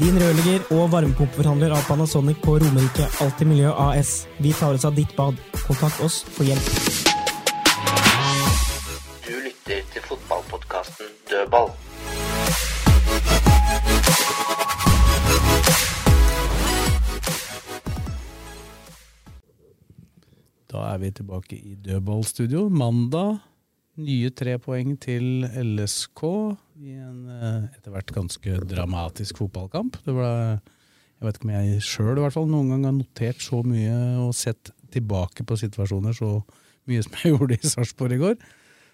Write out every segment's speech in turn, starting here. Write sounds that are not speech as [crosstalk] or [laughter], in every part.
Din rørlegger og varmepumpeforhandler av Panasonic på Romerike Alltid Miljø AS. Vi tar oss av ditt bad. Kontakt oss for hjelp. Du lytter til fotballpodkasten Dødball. Da er vi tilbake i dødballstudio. Mandag nye tre poeng til LSK i en eh, etter hvert ganske dramatisk fotballkamp. Det ble, jeg vet ikke om jeg sjøl noen gang har notert så mye og sett tilbake på situasjoner så mye som jeg [laughs] gjorde i Sarpsborg i går.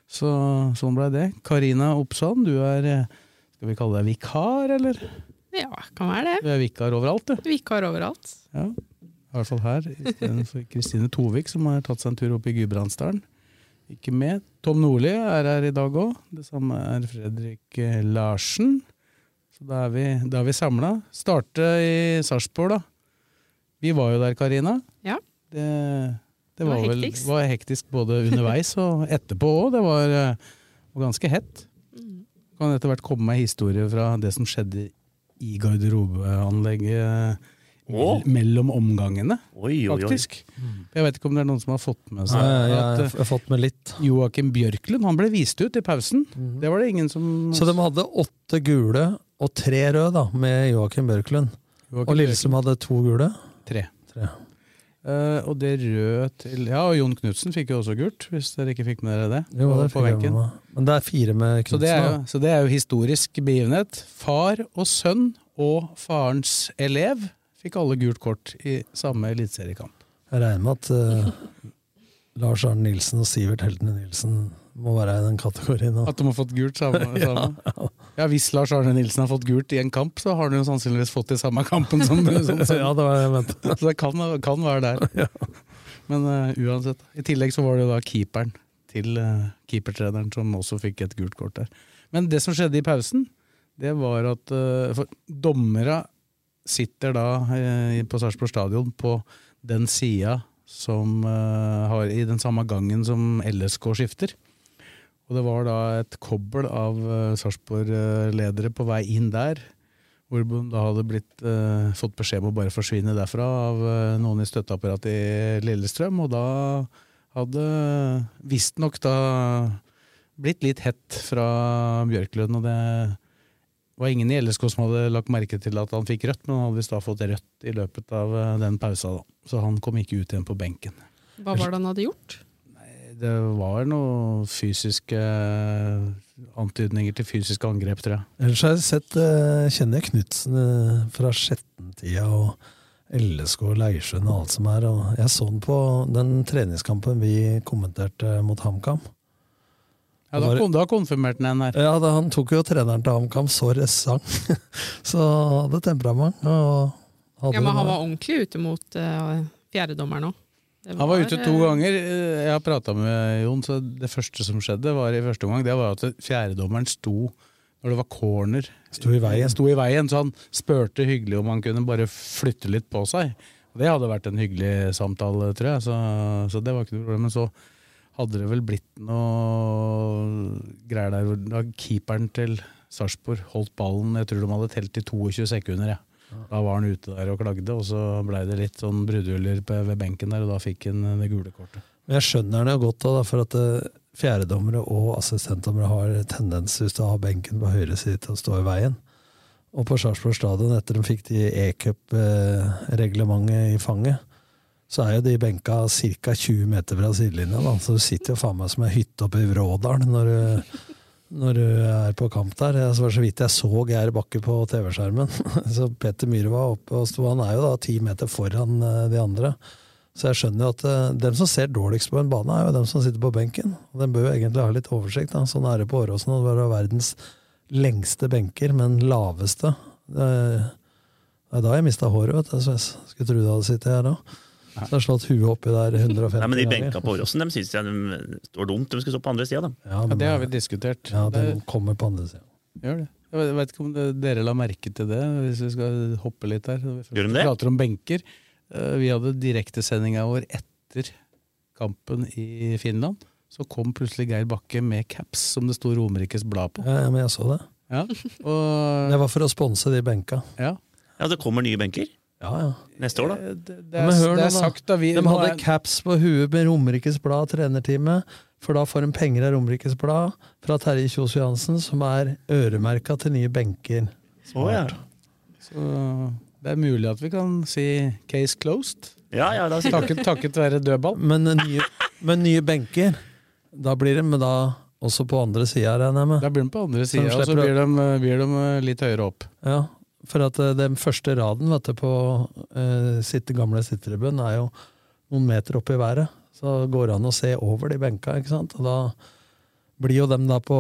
Så sånn ble det. Karina Oppsand, du er eh, skal vi kalle deg vikar, eller? Ja, kan være det. Du er vikar overalt, du. Vikar overalt. Ja, i hvert fall her. Istedenfor Kristine Tovik, som har tatt seg en tur opp i Gudbrandsdalen. Ikke med. Tom Nordli er her i dag òg. Det samme er Fredrik eh, Larsen. Så da er vi, da er vi samla. Starte i Sarpsborg, da. Vi var jo der, Karina. Ja. Det, det, Det var var, vel var hektisk både underveis og etterpå òg. Det var, eh, var ganske hett. Mm. Kan etter hvert komme med historier fra det som skjedde i garderobeanlegget Å? mellom omgangene, Oi, oi, oi. faktisk. Jeg vet ikke om det er noen som har fått med seg Nei, jeg, at jeg har fått med litt. eh, Joakim Bjørklund han ble vist ut i pausen. Det var det ingen som Så de hadde åtte gule og tre røde, da, med Joakim Bjørklund. Joakim Og Lillestrøm hadde to gule. Tre. Tre. Uh, og det røde til Ja, og Jon Knutsen fikk jo også gult, hvis dere ikke fikk med dere det. Jo, det på fikk benken. med. Men det er fire med Så det, er jo, så det er jo historisk begivenhet. Far og sønn og farens elev fikk alle gult kort i samme eliteseriekamp. Jeg regner med at uh, Lars Arne Nilsen og Sivert Heltene Nilsen må være i den kategorien. At de har fått gult samme, [laughs] samme. Ja, Hvis Lars Arne Nilsen har fått gult i en kamp, så har han jo sannsynligvis fått det i samme kampen [laughs] som, som, som Ja, det var jeg mente. [laughs] Så det kan, kan være der. Men uh, uansett. I tillegg så var det da keeperen til uh, keepertreneren som også fikk et gult kort der. Men det som skjedde i pausen, det var at uh, for dommera sitter da eh, på Sarpsborg stadion på den sida som eh, har i den samme gangen som LSK skifter. Og det var da et kobbel av uh, Sarpsborg-ledere på vei inn der, hvor de da hadde blitt, eh, fått beskjed om å bare forsvinne derfra av eh, noen i støtteapparatet i Lillestrøm, og da hadde visstnok da blitt litt hett fra Bjørklund, og det var ingen i LSK som hadde lagt merke til at han fikk rødt, men han hadde visst da fått rødt i løpet av eh, den pausa, da. Så han kom ikke ut igjen på benken. Hva var det han hadde gjort? Det var noen fysiske antydninger til fysiske angrep, tror jeg. Ellers har jeg sett, eh, kjenner jeg Knutsen eh, fra Skjetten-tida og LSK og Leirsjøen og alt som er. Og jeg så den på den treningskampen vi kommenterte mot HamKam. Ja, da, da konfirmerte han en her. Ja, da, han tok jo treneren til HamKam så ressang. [laughs] så hadde temperament. Og hadde Ja, men han var ordentlig ute mot uh, fjerdedommeren òg. Han var ute to ganger. Eh, Jeg har prata med Jon, så det første som skjedde var i første omgang, det var at fjerdedommeren sto når det var corner. Sto i veien. Sto i veien, Så han spurte hyggelig om han kunne bare flytte litt på seg. Det hadde vært en hyggelig samtale, tror jeg, så, så det var ikke noe problem. Men så hadde det vel blitt noe greier der hvor keeperen til Sarpsborg holdt ballen, jeg tror de hadde telt i 22 sekunder. Ja. Da var han ute der og klagde, og så blei det litt sånn brudehuller ved benken der, og da fikk han det gule kortet. Men jeg skjønner det godt, da, for at eh, fjerdedommere og assistentdommere har tendens, til å ha benken på høyre side, til å stå i veien. Og på Sarpsborg stadion, etter de fikk de e-cup-reglementet i fanget, så er jo de benka ca. 20 meter fra sidelinja. Da. Så du sitter jo faen meg som ei hytte oppe i Vrådalen når du, når du er på kamp der. Det var så vidt jeg så Geir Bakke på TV-skjermen. [laughs] Så Peter Myhre var oppe og sto. Han er jo da ti meter foran eh, de andre. Så jeg skjønner jo at eh, dem som ser dårligst på en bane, er jo dem som sitter på benken. Og Den bør jo egentlig ha litt oversikt. Da. Sånn er det på Åråsen. Det var verdens lengste benker, men laveste. Det er er da jeg mista håret, vet du. Skulle tro det hadde sittet her òg. Så har slått huet oppi der [laughs] 150 Nei, men De benka på Åråsen de syns jeg de står dumt. De skulle stå på andre sida, de. Ja, Ja, det har vi diskutert. Ja, Det- kommer på andre sida. Gjør det. Jeg vet ikke om dere la merke til det, hvis vi skal hoppe litt der. Vi Gjør de det? prater om benker. Eh, Vi hadde direktesendinga vår etter kampen i Finland. Så kom plutselig Geir Bakke med caps som det sto Romerikes Blad på. Ja, ja, men jeg så det. Ja, og Det var for å sponse de benka. ja. Ja, det kommer nye benker Ja, ja. neste år, da. Det, det, Men er, hør det er sagt da vi De hadde er- caps på huet med Romerikes Blad trenertime, for da får de penger av Romerikes Blad fra Terje Kjos Johansen, som er øremerka til nye benker. Oh, ja. Så det er mulig at vi kan si case closed. Ja, ja, da Takket, takket være dødball. Men nye, men nye benker, da blir de men da også på andre sida, regner jeg med. Da blir de på andre sida, og så blir de, blir de litt høyere opp. Ja, for at eh, den første raden du, på uh, sitt gamle sittetribun er jo noen meter opp i været. Så går det an å se over de benka, ikke sant? Og da blir jo dem da på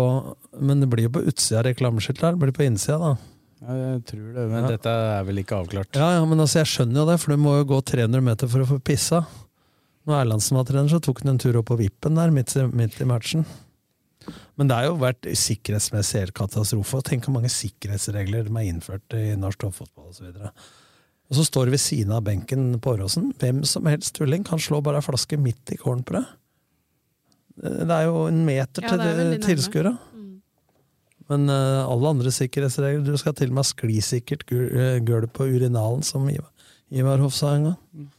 Men det blir jo på utsida av reklameskiltet her, det blir på innsida, da. Ja, jeg tror det, men Ja. dette er vel ikke avklart. Ja, ja, men altså, jeg skjønner jo det, for du må jo gå 300 meter for å få pissa. Når Erlandsen var trener, så tok han en tur opp på vippen der, midt i, midt i matchen. Men det har jo vært sikkerhetsmessig helt katastrofe. Tenk hvor mange sikkerhetsregler de har innført i norsk toppfotball osv. Og så står det ved siden av benken på Åråsen. Hvem som helst tulling kan slå bare ei flaske midt i kålen på deg. Det er jo en meter Ja, til er tilskuere. Men uh, alle andre sikkerhetsregler Du skal til og med ha sklisikkert eh, gulv på urinalen, som Ivar, Ivar Hoff sa en gang.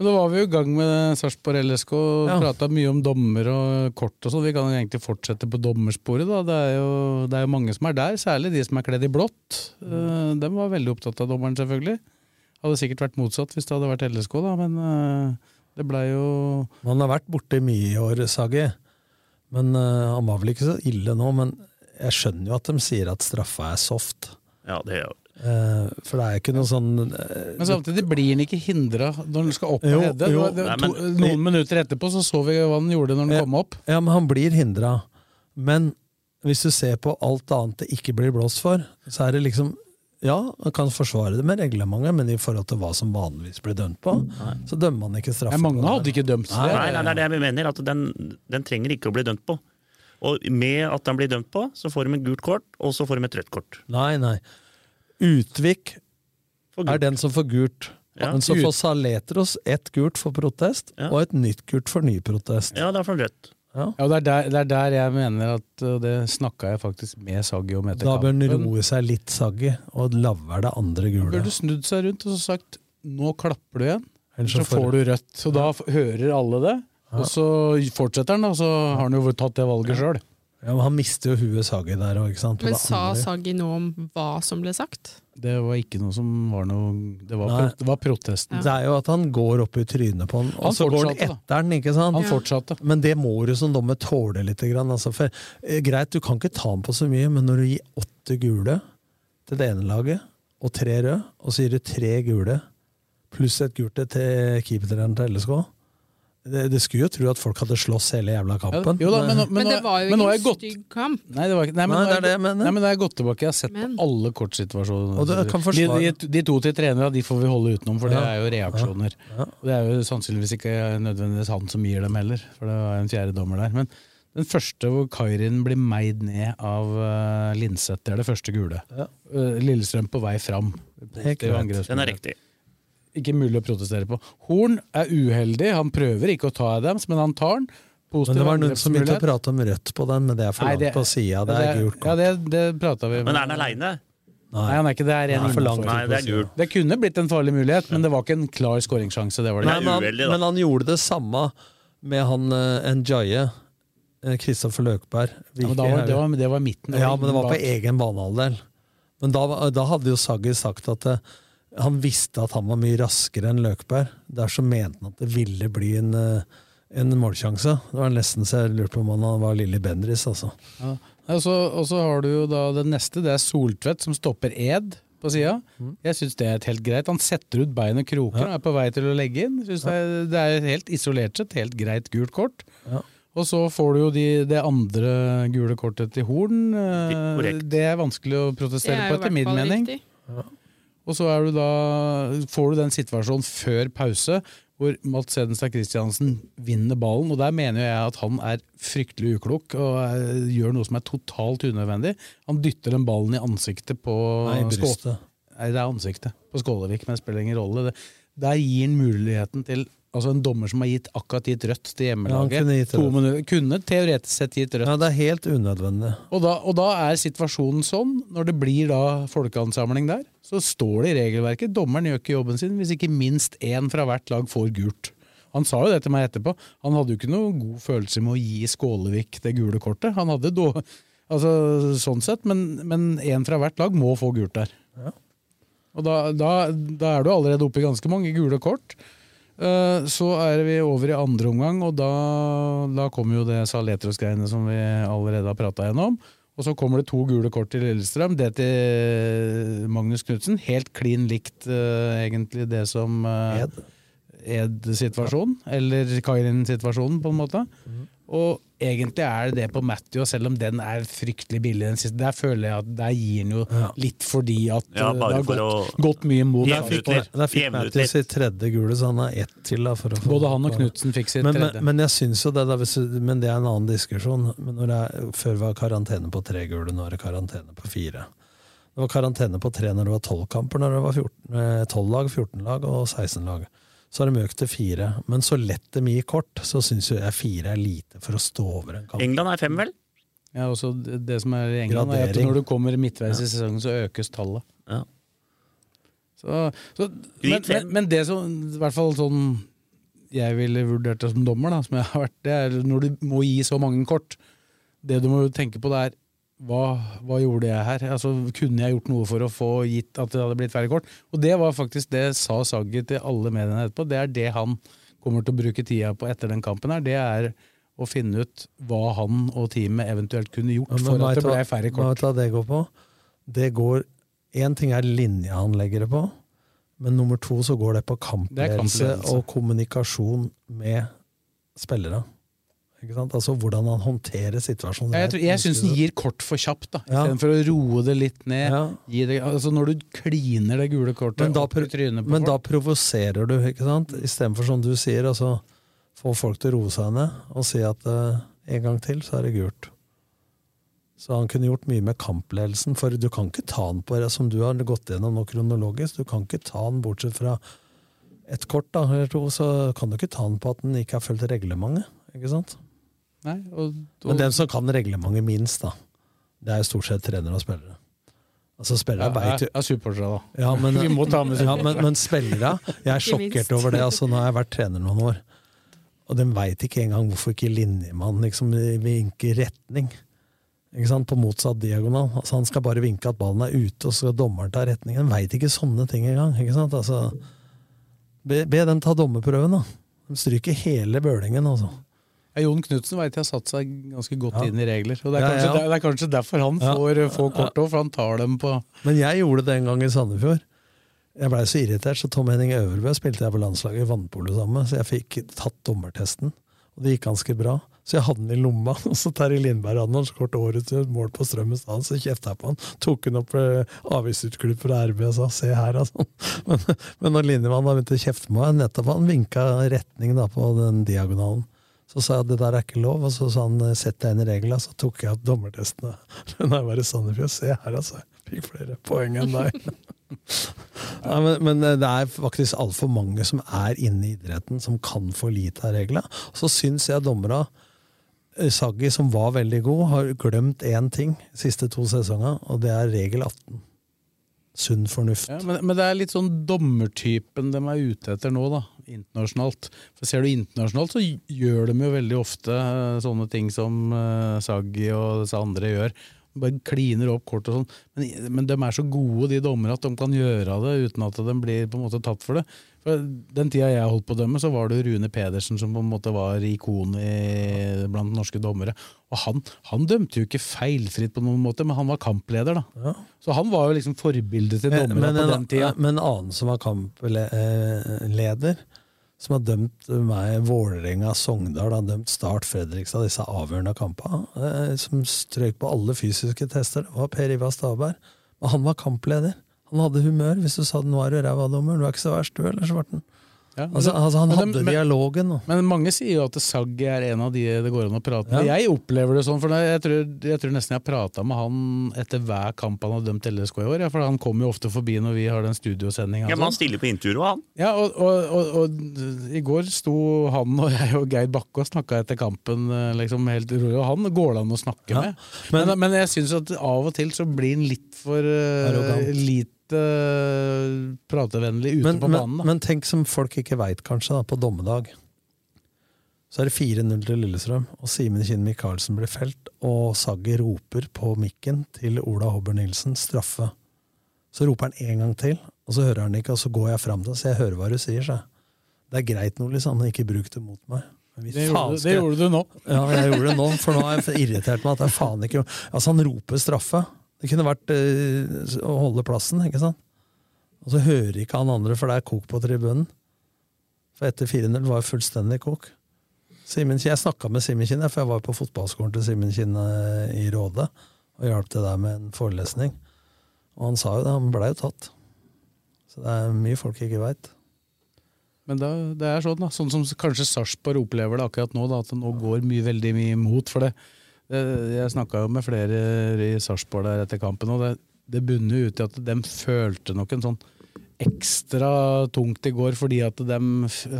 Men da var vi jo i gang med Sarpsborg LSK og Ja. prata mye om dommer og kort og sånn. Vi kan egentlig fortsette på dommersporet, da. Det er, jo, det er jo mange som er der, særlig de som er kledd i blått. Uh, de var veldig opptatt av dommeren, selvfølgelig. Hadde sikkert vært motsatt hvis det hadde vært LSK, da, men uh, det blei jo Man har vært borte mye i år, Sagi. Men uh, Han var vel ikke så ille nå, men jeg skjønner jo at de sier at straffa er soft. Ja, det er jo for det er ikke noe sånn eh, Men samtidig blir han ikke hindra når han skal opp og redde. Jo. Nei, noen minutter etterpå så så vi hva han gjorde når han Ja. kom opp. Ja, men han blir hindra. Men hvis du ser på alt annet det ikke blir blåst for, så er det liksom Ja, man kan forsvare det med reglementet, men i forhold til hva som vanligvis blir dømt på, så dømmer man ikke straffen. Ja, mange hadde ikke dømt Nei, det. nei, nei, det er det jeg mener. At den, den trenger ikke å bli dømt på. Og med at den blir dømt på, så får de et gult kort, og så får de et rødt kort. Nei, nei. Utvik er den som får gult. Ja. Men så får Saletros ett gult for protest, Ja. og et nytt gult for ny protest. Ja, det er for rødt. Ja, og det er, der, det er der jeg mener at og Det snakka jeg faktisk med Saggi om etter Da bør han roe seg litt, Saggi, og lavere det andre gule. Burde snudd seg rundt og så sagt nå klapper du igjen, Ellers så får du rødt. Så da hører alle det, og så fortsetter han, da, så har han jo tatt det valget sjøl. Ja, men Han mister jo huet Sagi der òg? Men sa Sagi noe om hva som ble sagt? Det var ikke noe som var noe Det var, pro- det var protesten. Det er jo at han går opp i trynet på han, Han og så går han etter han, ikke sant? Han fortsatte. Men det må du som dommer tåle litt. Grann, altså, for, eh, greit, du kan ikke ta han på så mye, men når du gir åtte gule til det ene laget, og tre røde, og så gir du tre gule, pluss et gult til keepertreneren til LSK det, det skulle jo tro at folk hadde slåss hele jævla kampen. Jo da, men, men, Men, det var jo men ikke en gått stygg kamp. Nei, det var ikke, nei, men Nei, det er mener. Nei, men jeg gått tilbake, jeg har sett Men- på alle kortsituasjoner. Og du kan de, de, de to til trenere de får vi holde utenom, for det Ja. er jo reaksjoner. Ja. Ja. det er jo sannsynligvis ikke nødvendigvis han som gir dem heller, for det var en fjerde dommer der. Men den første hvor Kairin blir meid ned av uh, Linseth, det er det første gule. Ja. Eh, Lillestrøm på vei fram. Den er riktig. Ikke mulig å protestere på. Horn er uheldig, han prøver ikke å ta Adams, men han tar den. Positiv Men det var noen som begynte å prate om rødt på den, men det er for Nei, langt det- på sida. Det er gult Ja, det, det vi Men er han aleine? Nei, han er ikke det. er en Nei, for langt Nei, det er gult. Det kunne blitt en farlig mulighet, men det var ikke en klar skåringssjanse. Det det. Nei, men, han, men han gjorde det samme med han uh, Njaye. Kristoffer Løkberg. Ja, men da var, det, var, det var midten. Ja, men det var på egen banehalvdel. Men da, da hadde jo Saggi sagt at eh, han visste at han var mye raskere enn Løkberg. Derfor mente han at det ville bli en, eh, en målsjanse. Det var nesten så jeg lurte på om han var Lilly Bendriss, altså. Ja. Og så og så har du jo da det neste, det er Soltvedt som stopper Ed på sida. Jeg syns det er helt greit. Han setter ut bein og kroker og er på vei til å legge inn. Ja. det, er, det er helt isolert sett helt greit gult kort. Ja. Og så får du jo de, det andre gule kortet til Horn. Det er vanskelig å protestere er på, etter min mening. riktig. Og så du da, får du den situasjonen før pause hvor Mats Hedenstad Christiansen vinner ballen. Og der mener jeg at han er fryktelig uklok og gjør noe som er totalt unødvendig. Han dytter den ballen i ansiktet på Nei, brystet. Nei, det er ansiktet på Skålevik, men det spiller ingen rolle. Det, der gir han muligheten til Altså En dommer som har gitt akkurat gitt rødt til hjemmelaget. Ja, kunne gitt to rødt. minutter, kunne teoretisk sett gitt rødt. Ja, det er helt unødvendig. Og da, og da er situasjonen sånn, når det blir da folkeansamling der, så står det i regelverket dommeren gjør ikke jobben sin hvis ikke minst én fra hvert lag får gult. Han sa jo det til meg etterpå. Han hadde jo ikke noe god følelse med å gi Skålevik det gule kortet. Han hadde då, altså sånn sett, men én fra hvert lag må få gult der. Ja. Og da, da, da er du allerede oppe i ganske mange gule kort. Eh, Så er vi over i andre omgang, og da, da kommer jo det Saletros-greiene som vi allerede har prata gjennom. Og så kommer det to gule kort til Lillestrøm. Det til Magnus Knutsen. Helt klin likt, uh, egentlig, det som uh, Ed-situasjonen. Eller Kairin-situasjonen, på en måte. Og egentlig er det det på Matthew, selv om den er fryktelig billig. Den siste. Der føler jeg at der gir den jo litt fordi at Ja, eh, det har for gått, å gått mye mot. Der fikk Jevne Matthew sitt tredje gule, så han har ett til. Da, for å få, Både han og Knutsen fikk sitt men, tredje. Men, men jeg synes jo det, da, hvis, men det er en annen diskusjon. Men når det er, før var karantene på tre gule, nå er det karantene på fire. Det var karantene på tre når det var tolv kamper, når det var 14 eh, 12 lag, 14 lag og 16 lag. Så har de økt til fire. Men så lett de gir kort, så syns jeg fire er lite for å stå over en kamp. England er fem, vel? Ja, også det, det som er i England, er at når du kommer midtveis i sesongen, så økes tallet. Ja. Så, så, men, men, men det som i hvert fall sånn jeg ville vurdert det som dommer, da, som jeg har vært, det er når du må gi så mange kort. Det du må tenke på, det er hva, hva gjorde jeg her? Altså, kunne jeg gjort noe for å få gitt at det hadde blitt færre kort? Og det var faktisk det sa Sagget til alle mediene etterpå. Det er det han kommer til å bruke tida på etter den kampen her. Det er å finne ut hva han og teamet eventuelt kunne gjort Ja, for at det ble færre Vet kort. du hva det går på? Det går Én ting er linja han legger det på, men nummer to så går det på kampledelse. og kommunikasjon med spillere. Ikke sant? Altså hvordan han håndterer situasjonen. Ja, jeg tror- jeg syns den gir kort for kjapt, da. Ja. istedenfor å roe det litt ned. Ja. Det, altså når du kliner det gule kortet Men da, men da provoserer du, ikke sant? Istedenfor som du sier, altså få folk til å roe seg ned og si at uh, en gang til, så er det gult. Så han kunne gjort mye med kampledelsen, for du kan ikke ta han på det som du har gått gjennom nå kronologisk. Du kan ikke ta han bortsett fra et kort da, eller to, så kan du ikke ta han på at han ikke har fulgt reglementet. ikke sant? Nei, og, og, Men den som kan reglementet minst, da, det er stort sett trenere og spillere. Altså Spillere ja, vet jo er supportere, da. ja, men, [laughs] Vi må ta med ja, men, men spillere Jeg er sjokkert over det. Altså, nå har jeg vært trener noen år. Og de veit ikke engang hvorfor ikke linjemannen liksom vinker retning. Ikke sant? På motsatt diagonal. Altså, han skal bare vinke at ballen er ute, og så skal dommeren ta retningen. De veit ikke sånne ting engang. Ikke sant? Altså, be, be dem ta dommerprøven, da. De stryker hele bølingen, altså. Ja, Jon Knutsen veit jeg har satt seg ganske godt Ja. inn i regler. Og det er, kanskje, ja. det er kanskje derfor han får, får kort òg, for han tar dem på Men jeg gjorde det en gang i Sandefjord. Jeg blei så irritert, så Tom Henning Øverbø spilte jeg på landslaget i vannpolo sammen med, så jeg fikk tatt dommertesten. Og det gikk ganske bra. Så jeg hadde den i lomma, [laughs] og så Terje Lindberg hadde han så kort årets mål på Strømmen så kjefta jeg på han. Tok han opp eh, avisutklipp fra RB og sa 'se her', altså. [laughs] Men, men når Lindemann begynte å kjefte på meg, nettopp han vinka retning da på den diagonalen. Så sa jeg at det der er ikke lov, og så sa han 'sett deg inn i reglene', så tok jeg opp dommertestene. [laughs] Når jeg var i Sandefjord, se her, altså. Fikk flere poeng enn deg. [laughs] Nei, men, men det er faktisk altfor mange som er inne i idretten, som kan for lite av reglene. Så syns jeg dommera eh, Saggi, som var veldig god, har glemt én ting de siste to sesongene, og det er regel 18. Sunn fornuft. ja, men, men det er litt sånn dommertypen de er ute etter nå, da. Internasjonalt. For Ser du internasjonalt, så gjør de jo veldig ofte eh, sånne ting som uh, Saggi og disse andre gjør. Bare kliner opp kort og sånn. Men, men de er så gode, de dommere, at de kan gjøre det uten at de blir på en måte tatt for det. For Den tida jeg holdt på å dømme, så var det Rune Pedersen som på en måte var ikonet blant norske dommere. Og han, han dømte jo ikke feilfritt på noen måte, men han var kampleder, da. Så han var jo liksom forbildet til dommere men, på den tida. men en annen som var kampleder, som har dømt meg Vålerenga, Sogndal, har dømt Start Fredrikstad, disse avgjørende kampene, eh, som strøk på alle fysiske tester, det var Per Ivar Staberg. Men han var kampleder. Han hadde humør. Hvis du sa 'nå er du ræva, dommer', du er ikke så verst, du, eller svarten. Ja, men Altså, altså, han hadde men- dialogen. og- Men mange sier jo at Saggi er en av de det går an å prate med. Ja. Jeg opplever det sånn, for jeg tror, jeg tror nesten jeg har prata med han etter hver kamp han har dømt LSK i år. Ja, for han kommer jo ofte forbi når vi har den studiosendinga. Ja, men han stiller på intervjuer, han. Ja, og, og, og, og i går sto han og jeg og Geir Bakke og snakka etter kampen eh, liksom helt rolig, og han går det an å snakke Ja, med. Men, men, jeg syns at av og til så blir han litt for uh, Arrogant. Lite uh, pratevennlig ute Men, på banen. men, men tenk som folk ikke veit, kanskje, da, på dommedag. Så er det 4-0 til Lillestrøm, og Simen Kinn Michaelsen blir felt, og Saggi roper på mikken til Ola Hobber Nilsen straffe. Så roper han en gang til, og så hører han ikke, og så går jeg fram til ham så jeg hører hva du sier. Så. Det er greit, Nordli, sa han, ikke bruk det mot meg. Det gjorde, det gjorde du nå. Ja, jeg gjorde det nå, for nå har jeg irritert meg at jeg faen ikke Altså, han roper straffe. Det kunne vært øh, å holde plassen, ikke sant? Og så hører ikke han andre, for det er kok på tribunen. For etter 4-0 var det fullstendig kok. Simen, jeg snakka med Simen Kinn, for jeg var på fotballskolen til Simen Kinn eh, i Rådet og hjalp til der med en forelesning. Og han sa jo det, han blei jo tatt. Så det er mye folk ikke veit. Men da, det er sånn, da. Sånn som kanskje Sarpsborg opplever det akkurat nå, da, at det nå går mye, veldig mye imot. For det Jeg snakka jo med flere i Sarpsborg der etter kampen, og det, det bunner ut i at de følte nok en sånn ekstra tungt i går fordi at de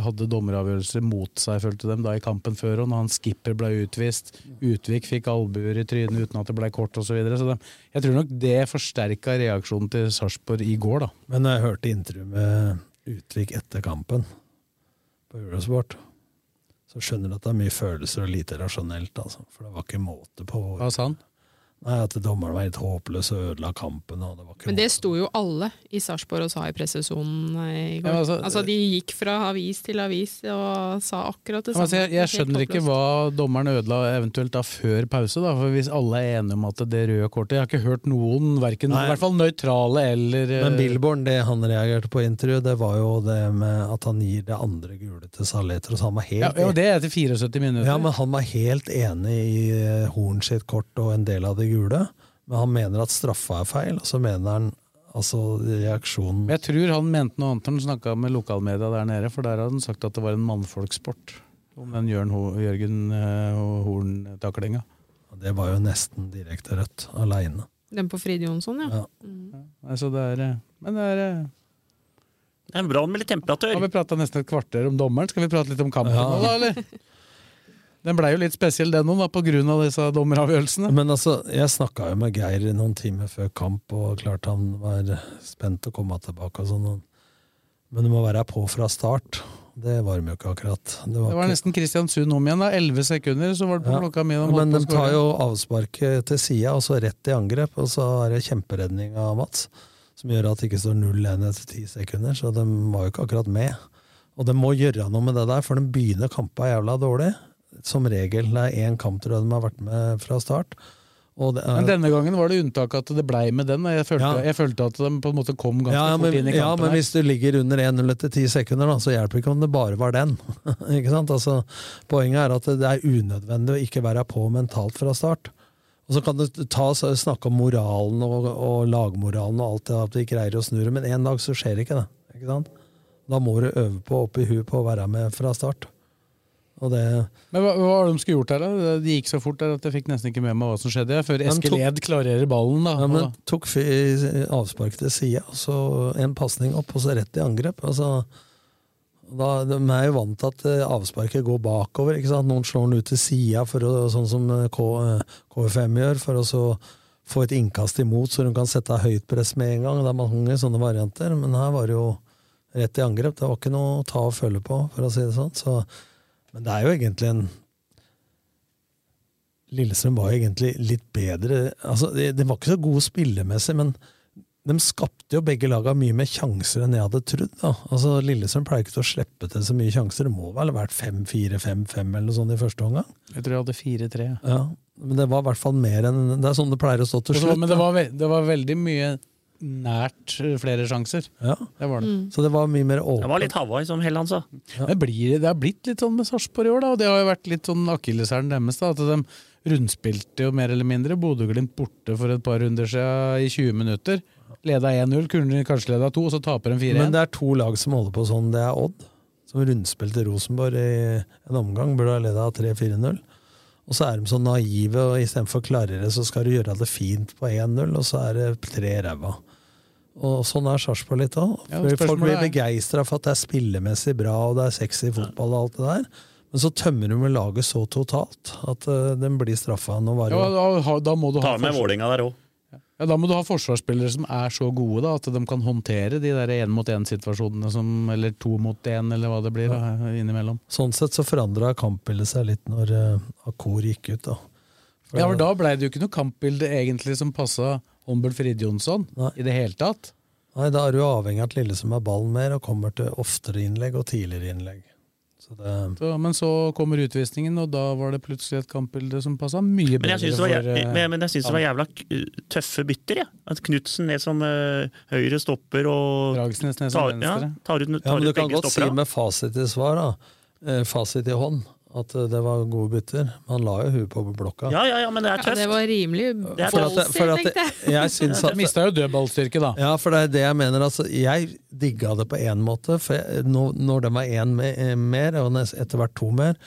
hadde dommeravgjørelser mot seg, følte de da i kampen før. Og når han skipper ble utvist, Utvik fikk albuer i trynet uten at det ble kort osv. Så, videre. så jeg tror nok det forsterka reaksjonen til Sarpsborg i går, da. Men jeg hørte intervju med Utvik etter kampen på Eurosport, så skjønner du at det er mye følelser og lite rasjonelt. Altså. For det var ikke måte på Hva sa han? Nei, At dommeren var helt håpløs og ødela kampen. Og det var ikke Men det sto jo alle i Sarpsborg og sa i pressesonen eh, i går. Ja, altså, altså- De gikk fra avis til avis og sa akkurat det samme. altså, samme. jeg, jeg skjønner ikke hva dommeren ødela eventuelt da før pause. Da, for Hvis alle er enige om at det røde kortet Jeg har ikke hørt noen, verken, i hvert fall nøytrale eller eh, Men Billborn, det han reagerte på i intervjuet, det var jo det med at han gir det andre gule til Saleter. Så han var helt ja, ja, det er etter 74 minutter. Ja, men han var helt enig i eh, Horn sitt kort og en del av det gule. Men han mener at straffa er feil, og så mener han altså reaksjonen jeg tror han mente noe annet når han snakka med lokalmedia der nede, for der hadde han sagt at det var en mannfolksport. Om den Jørn Ho Jørgen eh, Horn-taklinga. Det var jo nesten direkte rødt, aleine. Den på Frid Jonsson, ja. Ja. Mm. Altså, det er, eh, men det er eh, Det er bra med litt temperatur. Har vi prata nesten et kvarter om dommeren? Skal vi prate litt om kampen Ja. nå, da, eller? [laughs] Den blei jo litt spesiell, den òg, av disse dommeravgjørelsene. Men altså, jeg snakka jo med Geir noen timer før kamp, og klart han var spent å komme tilbake og sånn. Men du må være på fra start. Det var de jo ikke akkurat. Det var, Det var ikke- nesten Kristiansund om igjen. da, Elleve sekunder, så var det på Ja. klokka mi. Men de tar jo avsparket til sida, og så rett i angrep, og så er det kjemperedning av Mats. Som gjør at det ikke står 0-1 etter ti sekunder, så de var jo ikke akkurat med. Og de må gjøre noe med det der, for de begynner kampa jævla dårlig. Som regel. Det er én kamp tror jeg de har vært med fra start. Det Men denne gangen var det unntak at det blei med den. Jeg følte, Ja. jeg følte at de på en måte kom ganske ja, fort men, inn i kampen. ja, men her. hvis du ligger under 1-0 etter ti sekunder, da, så hjelper det ikke om det bare var den. [laughs] Altså, poenget er at det er unødvendig å ikke være på mentalt fra start. Og så kan du ta, snakke om moralen og, og lagmoralen og alt det at vi ikke greier å snu det, men en dag så skjer ikke det. Ikke sant? Da må du øve på opp i huet på å være med fra start. Det Men hva, hva var det de skulle gjort her, da? Det gikk så fort der at jeg fikk nesten ikke med meg hva som skjedde. Før Eskil Ed klarerer ballen, da. Ja, men Og- tok avspark til sida, så en pasning opp, og så rett i angrep. Altså, da, de er jo vant til at eh, avsparket går bakover. ikke sant? Noen slår den ut til sida, sånn som eh, K, eh, KFM gjør, for å så få et innkast imot, så de kan sette høyt press med en gang. Det er mange sånne varianter, men her var det jo rett i angrep. Det var ikke noe å ta og føle på, for å si det sånn. Så, men det er jo egentlig en Lillestrøm var jo egentlig litt bedre altså, De, de var ikke så gode spillemessig, men de skapte jo begge laga mye mer sjanser enn jeg hadde trodd. da. Altså, Lillestrøm pleier ikke til å slippe til så mye sjanser. Det må vel ha vært 5-4-5-5 eller noe sånt i første omgang? Jeg tror jeg hadde 4-3. Ja, Men det var i hvert fall mer enn Det er sånn det pleier å stå til slutt. Men det var, det var veldig mye nært eh, flere sjanser. Ja. Det var det. Så det var mye mer åpent. Det var litt Hawaii, som Helland sa. Det, blir, det har blitt litt sånn med Sarpsborg i år, da, og det har jo vært litt sånn akilleshælen deres. da, At de rundspilte jo mer eller mindre. Bodø-Glimt borte for et par runder siden i 20 minutter. Leda 1-0, kunne de kanskje leda 2, og så taper de 4-1. Men det er to lag som holder på sånn. Det er Odd, som rundspilte Rosenborg i en omgang. Burde ha leda 3-4-0. Og så er de så naive, og istedenfor klarere så skal du gjøre det fint på 1-0, og så er det tre ræva. Og sånn er Sarpsborg litt òg. Ja, Folk blir begeistra for at det er spillemessig bra og det er sexy fotball og alt det der. Men så tømmer de med laget så totalt at uh, den blir straffa. Ja, da, da må du ha Ta med forsvar- der òg. Ja, Da må du ha forsvarsspillere som er så gode da, at de kan håndtere de der én-mot-én-situasjonene, eller to mot én, eller hva det blir da, innimellom. Sånn sett så forandra kampbildet seg litt når uh, Akor gikk ut, da. For Ja, men Da ble det jo ikke noe kampbilde egentlig som passa Humbert Fridjonsson i det hele tatt. Nei, da er du avhengig av at som har ballen mer og kommer til oftere innlegg og tidligere innlegg. Så det, Så, men så kommer utvisningen, og da var det plutselig et kampbilde som passa mye Men bedre jeg syns det, var for, eh, men, men jeg synes det var jævla tøffe bytter. Ja. At Knutsen ned som uh, høyre stopper og Dragsnes ned som tar, venstre. Ja, tar ut, ja, tar men du kan godt godt si med fasit i svar, da. Eh, fasit i hånd, at eh, det var gode bytter. Han la jo huet på blokka. Ja, ja, ja, men det er Ja, det var rimelig ballsy, tenkte jeg. jeg [laughs] Mista jo dødballstyrke, da. Ja, for det er det jeg mener. Altså, jeg digga det på én måte. For jeg, når, når det var én eh, mer, og etter hvert to mer,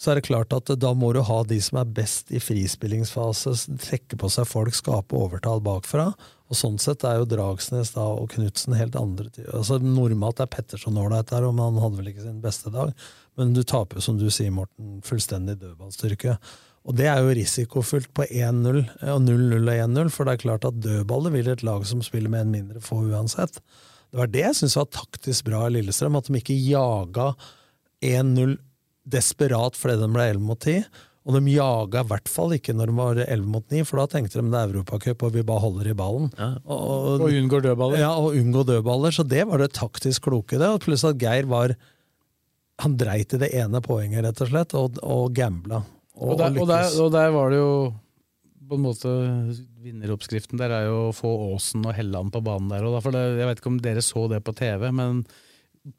så er det klart at da må du ha de som er best i frispillingsfase, trekke på seg folk, skape overtall bakfra. Og sånn sett er jo Dragsnes da, og Knutsen helt andre altså, Normalt er Petterson ålreit der, og han hadde vel ikke sin beste dag, men du taper jo, som du sier, Morten, fullstendig dødballstyrke. Og det er jo risikofullt på 1-0 og 0-0 og 1-0, for det er klart at dødballer vil et lag som spiller med en mindre få uansett. Det var det jeg syns var taktisk bra i Lillestrøm, at de ikke jaga 1-0 desperat fordi de ble 11 mot 10. Og de jaga i hvert fall ikke når de var 11 mot 9, for da tenkte de det er Europacup og vi bare holder i ballen. Og, Og unngår dødballer. Ja, og unngår dødballer. Så det var det taktisk kloke i det. Og pluss at Geir var Han dreit i det ene poenget, rett og slett, og, og gambla. Og, der, og, der, og der var det jo på en måte Vinneroppskriften der er jo å få Aasen og Helland på banen der. Og da, for det, jeg vet ikke om dere så det på TV, men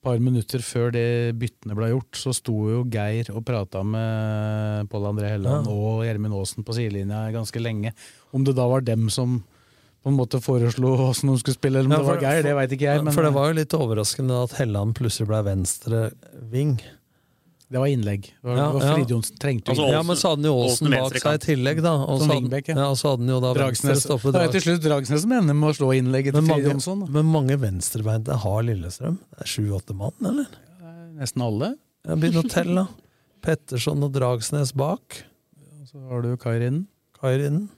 par minutter før det byttene ble gjort, så sto jo Geir og prata med Pål André Helland Ja. og Gjermund Aasen på sidelinja ganske lenge. Om det da var dem som på en måte foreslo åssen de skulle spille, eller om Ja, det var Geir, det veit ikke jeg. Men for det var jo litt overraskende at Helland plutselig ble venstre ving. Det var innlegg. Det var, Ja, ja. Trengte Altså, innlegg. ja, men så hadde han jo Aasen bak seg i tillegg, da. Og så hadde, ja. ja, så hadde han jo da Dragsnes, stoppe det er til slutt Dragsnes som ender med å slå innlegget til Men mange, da. men mange venstrebeinte har Lillestrøm. Det er sju-åtte mann, eller? Nesten alle. Ja, Begynn å telle, da. Petterson og Dragsnes bak. Så har du Kairin, Kairin,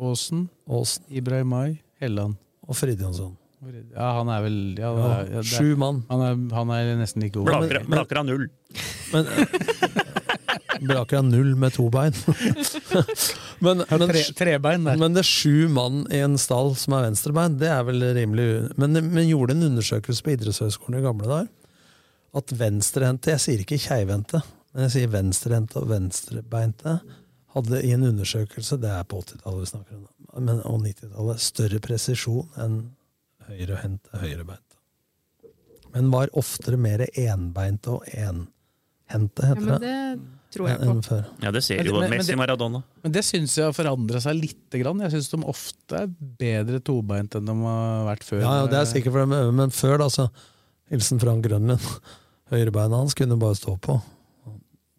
Aasen, Aasen Ibrahimai, Helland. og Fridtjonsson. Ja, han er vel ja, det Ja, er, ja, det er- Sju mann. Han er, han er nesten like god. Blaker, blaker av null. Men [laughs] Braker av null med to bein. [laughs] men, men, tre, trebein der. men det er sju mann i en stall som er venstrebein, det er vel rimelig Men, men gjorde en undersøkelse på idrettshøgskolen i gamle dager. At venstrehendte, jeg sier ikke keivhendte, men jeg sier venstrehendte og venstrebeinte, hadde i en undersøkelse, det er på 80-tallet vi snakker om, men, og 90-tallet, større presisjon enn høyrehendte, høyrebeinte. Men var oftere mer enbeinte og enhendte, Ja, men det, tror jeg på. før. Ja, det ser jo men- men Messi Maradona. Men det syns jeg har forandra seg lite grann. Jeg syns de ofte er bedre tobeint enn de har vært før. Ja, ja, det er sikkert for dem, men før da, så Hilsen Frank Grønlund. [laughs] Høyrebeina hans kunne bare stå på.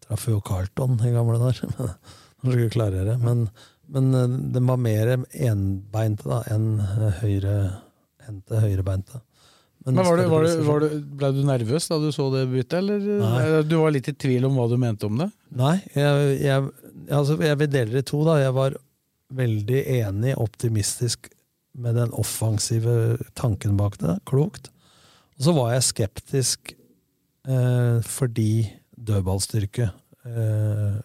Traff jo Carlton i gamle dager. [laughs] Han skulle klarere. Men, men den var mer enbeinte da, enn høyrehendte, høyrebeinte. Men var du, var du, var du, Ble du nervøs da du så det byttet, eller? Nei. Du var litt i tvil om hva du mente om det? Nei, jeg, jeg, altså jeg vil dele det i to. da. Jeg var veldig enig, optimistisk med den offensive tanken bak det. Klokt. Og så var jeg skeptisk eh, fordi dødballstyrke. Eh,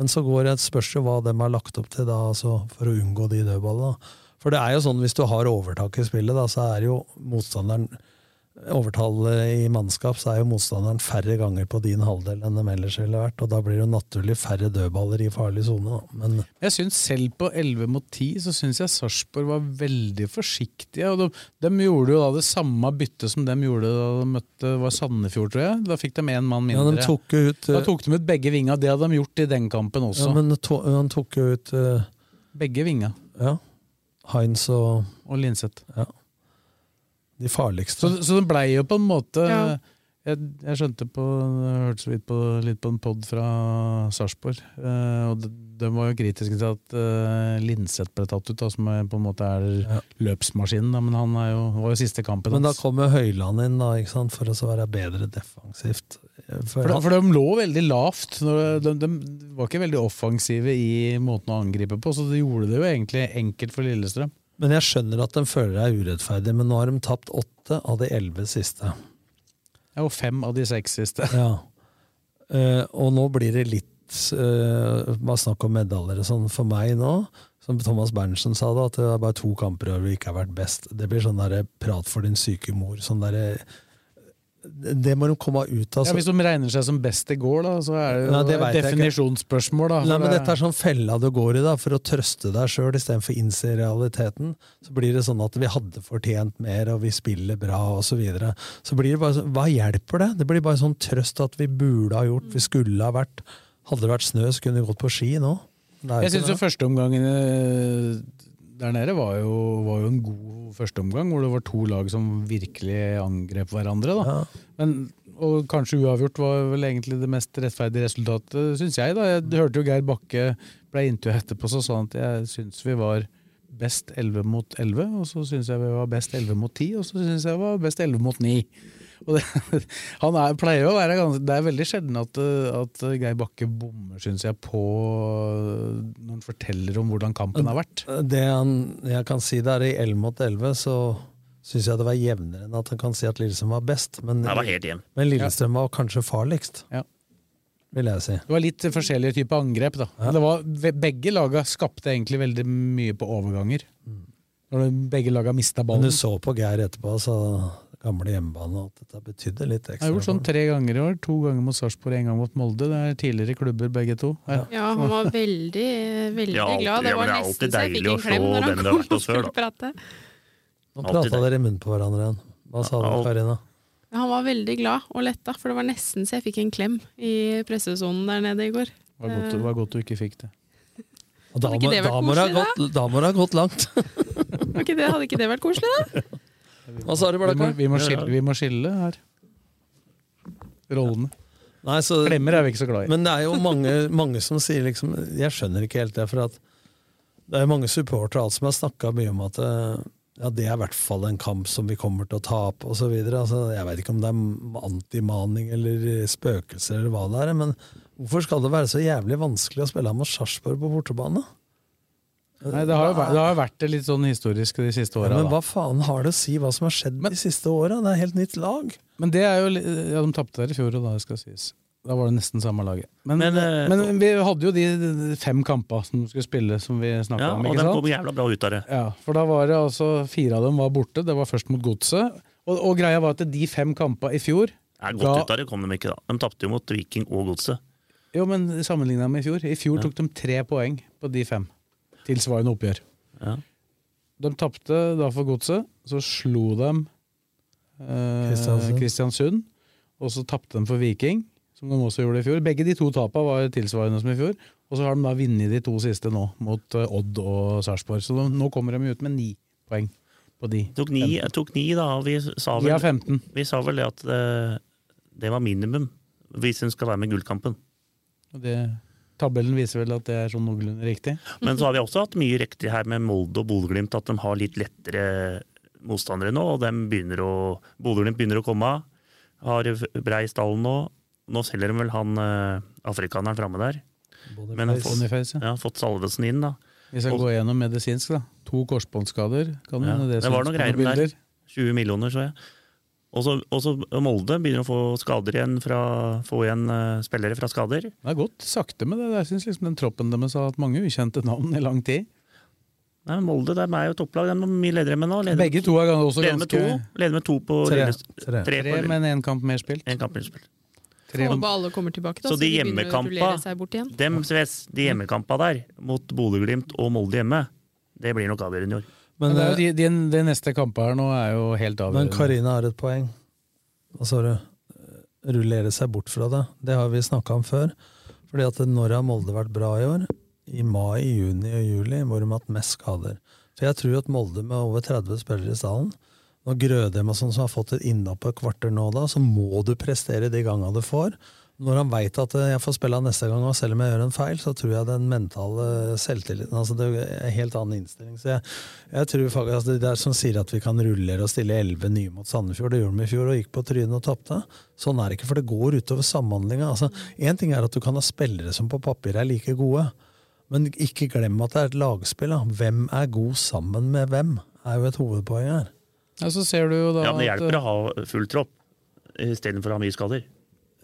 Men så går jeg et spørsmål hva de har lagt opp til da, altså, for å unngå de dødballene. For det er jo sånn, hvis du har overtak i spillet, da, så er jo motstanderen overtallet i mannskap, så er jo motstanderen færre ganger på din halvdel enn de ellers ville vært. Og da blir det jo naturlig færre dødballer i farlig sone. Men Jeg synes Selv på 11 mot 10 så syns jeg Sarpsborg var veldig forsiktige. og de, de gjorde jo da det samme byttet som de gjorde da de møtte var Sandefjord, tror jeg. Da fikk de én mann Ja, mindre. de tok ut, da tok de ut begge vinga. Det hadde de gjort i den kampen også. ja, men to, han tok jo ut uh, Begge vinga. ja, Heinz og Og Linseth. Ja. De farligste. Så, så det blei jo på en måte Ja. jeg, jeg skjønte på Jeg hørte så vidt på, litt på en pod fra Sarpsborg, eh, og de, de var jo kritiske til at eh, Linseth ble tatt ut, da, som er, på en måte er løpsmaskinen. Da, men han er jo, var jo siste kampen Men da kom jo Høyland inn da, ikke sant, for å være bedre defensivt. For, for de lå veldig lavt. De, de, var ikke veldig offensive i måten å angripe på, så de gjorde det jo egentlig enkelt for Lillestrøm. Men jeg skjønner at de føler det er urettferdig, men nå har de tapt åtte av de elleve siste. Ja, og fem av de seks siste. [laughs] Ja. Uh, og nå blir det litt uh, Bare snakk om medaljer og sånn for meg nå. Som Thomas Berntsen sa da, at det er bare to kamper hvor vi ikke har vært best. Det blir sånn der prat for din syke mor. Sånn der, det må de komme ut av. Ja, hvis de regner seg som best det går, da, så er det jo det et definisjonsspørsmål. Da, Nei, men det- Dette er sånn fella du går i da, for å trøste deg sjøl istedenfor å innse realiteten. Så blir det sånn at vi hadde fortjent mer, og vi spiller bra, og Så, videre. så blir det bare sånn, Hva hjelper det? Det blir bare sånn trøst at vi burde ha gjort, vi skulle ha vært Hadde det vært snø, så kunne vi gått på ski nå. Jeg syns jo førsteomgangen eh, der nede var jo, var jo en god førsteomgang, hvor det var to lag som virkelig angrep hverandre. Da. Men, og kanskje uavgjort var vel egentlig det mest rettferdige resultatet, syns jeg. da. Jeg hørte jo Geir Bakke ble intervjuet etterpå, så sa han at jeg syns vi var best 11 mot 11, og så syns jeg vi var best 11 mot 10, og så syns jeg vi var best 11 mot 9. Og det, [laughs] han er, pleier jo å være ganske Det er veldig sjelden at, uh, at Geir Bakke bommer, syns jeg, på uh, når han forteller om hvordan kampen har vært. Det han, jeg kan si der i 11 mot 11, så syns jeg det var jevnere enn at han kan si at Lillestrøm var best. Men, var men Lillestrøm var kanskje farligst, Ja. vil jeg si. Det var litt forskjellige typer angrep. da. Det var, begge laga skapte egentlig veldig mye på overganger. Når begge laga mista Men du så på Geir etterpå, så gamle hjemmebane, at dette betydde litt ekstra. Jeg har gjort sånn tre ganger i år. To ganger mot Sarpsborg, én gang mot Molde. Det er tidligere klubber begge to. Her. Ja, han var veldig, veldig Ja, alltid- glad. Det ja, var det nesten så jeg fikk en klem når han kom og skulle prate. Nå prata dere i munnen på hverandre igjen. Hva sa du, Karina? Ja, Han var veldig glad og letta, for det var nesten så jeg fikk en klem i pressesonen der nede i går. Det var godt, det var godt du ikke fikk det. Og da, må, ikke det ha gått, langt. Var ikke det, hadde ikke det vært koselig, da? [laughs] Hva sa du, Vi må, vi, må skille, vi må skille her. Rollene. Nei, så, Klemmer er vi ikke så glad i. Men det er jo mange, mange som sier liksom Jeg skjønner ikke helt det, for at det er mange supportere alt som har snakka mye om at eh, ja, det er i hvert fall en kamp som vi kommer til å tape, osv. Altså, jeg vet ikke om det er antimaning eller spøkelser eller hva det er, men hvorfor skal det være så jævlig vanskelig å spille mot Sarpsborg på bortebane? Nei, det har jo det har jo vært det litt sånn historisk de siste Ja, åra. men hva faen har det å si hva som har skjedd de siste åra? Det er helt nytt lag. Men det er jo Ja, de tapte der i fjor, og da skal sies. Da var det nesten samme laget. Men, Men, men, eh, vi hadde jo de fem kamper som de skulle spille, som vi snakka Ja, om. og ikke de sant? kom jævla bra ut av det. Ja, for da var det altså Fire av dem var borte. Det var først mot Godset. Og, og greia var at de fem kampene i fjor ja, godt ut av det kom de ikke, da. De tapte jo mot Viking og Godset. Jo, men sammenligna med i fjor. I fjor tok de tre poeng på de fem. Tilsvarende oppgjør. Ja. De tapte da for Godset. Så slo de eh, Kristiansund. Og så tapte de for Viking, som de også gjorde i fjor. Begge de to tapene var tilsvarende som i fjor. Og så har de da vunnet de to siste nå, mot eh, Odd og Sarpsborg. Så de, nå kommer de ut med ni poeng på de. Tok ni, tok ni da, og vi sa vel, ja, vi sa vel det at det, det var minimum hvis hun skal være med i gullkampen. Og det, tabellen viser vel at det er sånn noenlunde riktig. Men så har vi også hatt mye riktig her med Molde og Bodø-Glimt, at de har litt lettere motstandere nå. og Bodø-Glimt begynner å komme. Har brei stall nå. Nå selger de vel han eh, afrikaneren framme der. Men har fått, Boniface, ja. fått Salvesen inn, da. Hvis skal Og- går gjennom medisinsk, da. To korsbåndskader. Kan Ja, det, det var noen greier med der. 20 millioner, så jeg. Og så Molde begynner å få skader igjen fra, få igjen uh, spillere fra skader. Det har gått sakte med det. Jeg syns liksom den troppen deres har hatt mange ukjente navn i lang tid. Nei, men Molde det er jo topplag. De er mye ledere med nå. Leder, Begge to er også leder med ganske to, leder med to på Tre. Tre. Tre, Tre, på- men én kamp mer spilt. En kamp mer spilt. Håper alle kommer tilbake, da, Så de begynner å hjemmekampa, rullere seg bort igjen. dem, Sves, de hjemmekampa der, mot Bodø-Glimt og Molde hjemme, det blir nok avgjørende i år. Men, Men, eh, de, de, de neste kampene her nå er jo helt avgjørende. Men. Karina har et poeng. Hva sa du? Rullere seg bort fra det. Det har vi snakka om før. Fordi at når har Molde vært bra i år? I mai, juni og juli, hvor de har hatt mest skader. For jeg tror at Molde med over 30 spillere i stallen, når Grødem og sånn som har fått et innhopp på et kvarter nå, da, så må du prestere de gangene du får. Når han veit at eh, jeg får spille neste gang, og selv om jeg gjør en feil, så tror jeg den mentale selvtilliten altså Det er en helt annen innstilling. Så jeg, jeg tror faktisk altså Det der som sier at vi kan rullere og stille elleve nye mot Sandefjord. Det gjorde de i fjor og gikk på trynet og tapte. Sånn er det ikke, for det går utover samhandlinga. Altså, Én ting er at du kan ha spillere som på papir er like gode, men ikke glem at det er et lagspill. Da. Hvem er god sammen med hvem, er jo et hovedpoeng her. Ja, så ser du jo da Ja, men Det at, hjelper å ha full tropp istedenfor å ha mye skader.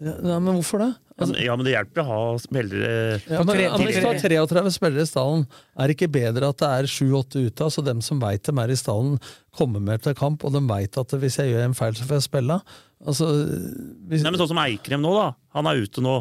Ja, nei, men hvorfor det? Altså, ja, men det hjelper å ha spillere Ja, men, ja, men Hvis du har 33 spillere i stallen, er det ikke bedre at det er 7-8 ute? Altså Dem som veit dem er i stallen, kommer med til kamp, og de veit at hvis jeg gjør en feil, så får jeg spille. Altså, hvis, Nei, men Sånn som Eikrem nå, da. Han er ute nå.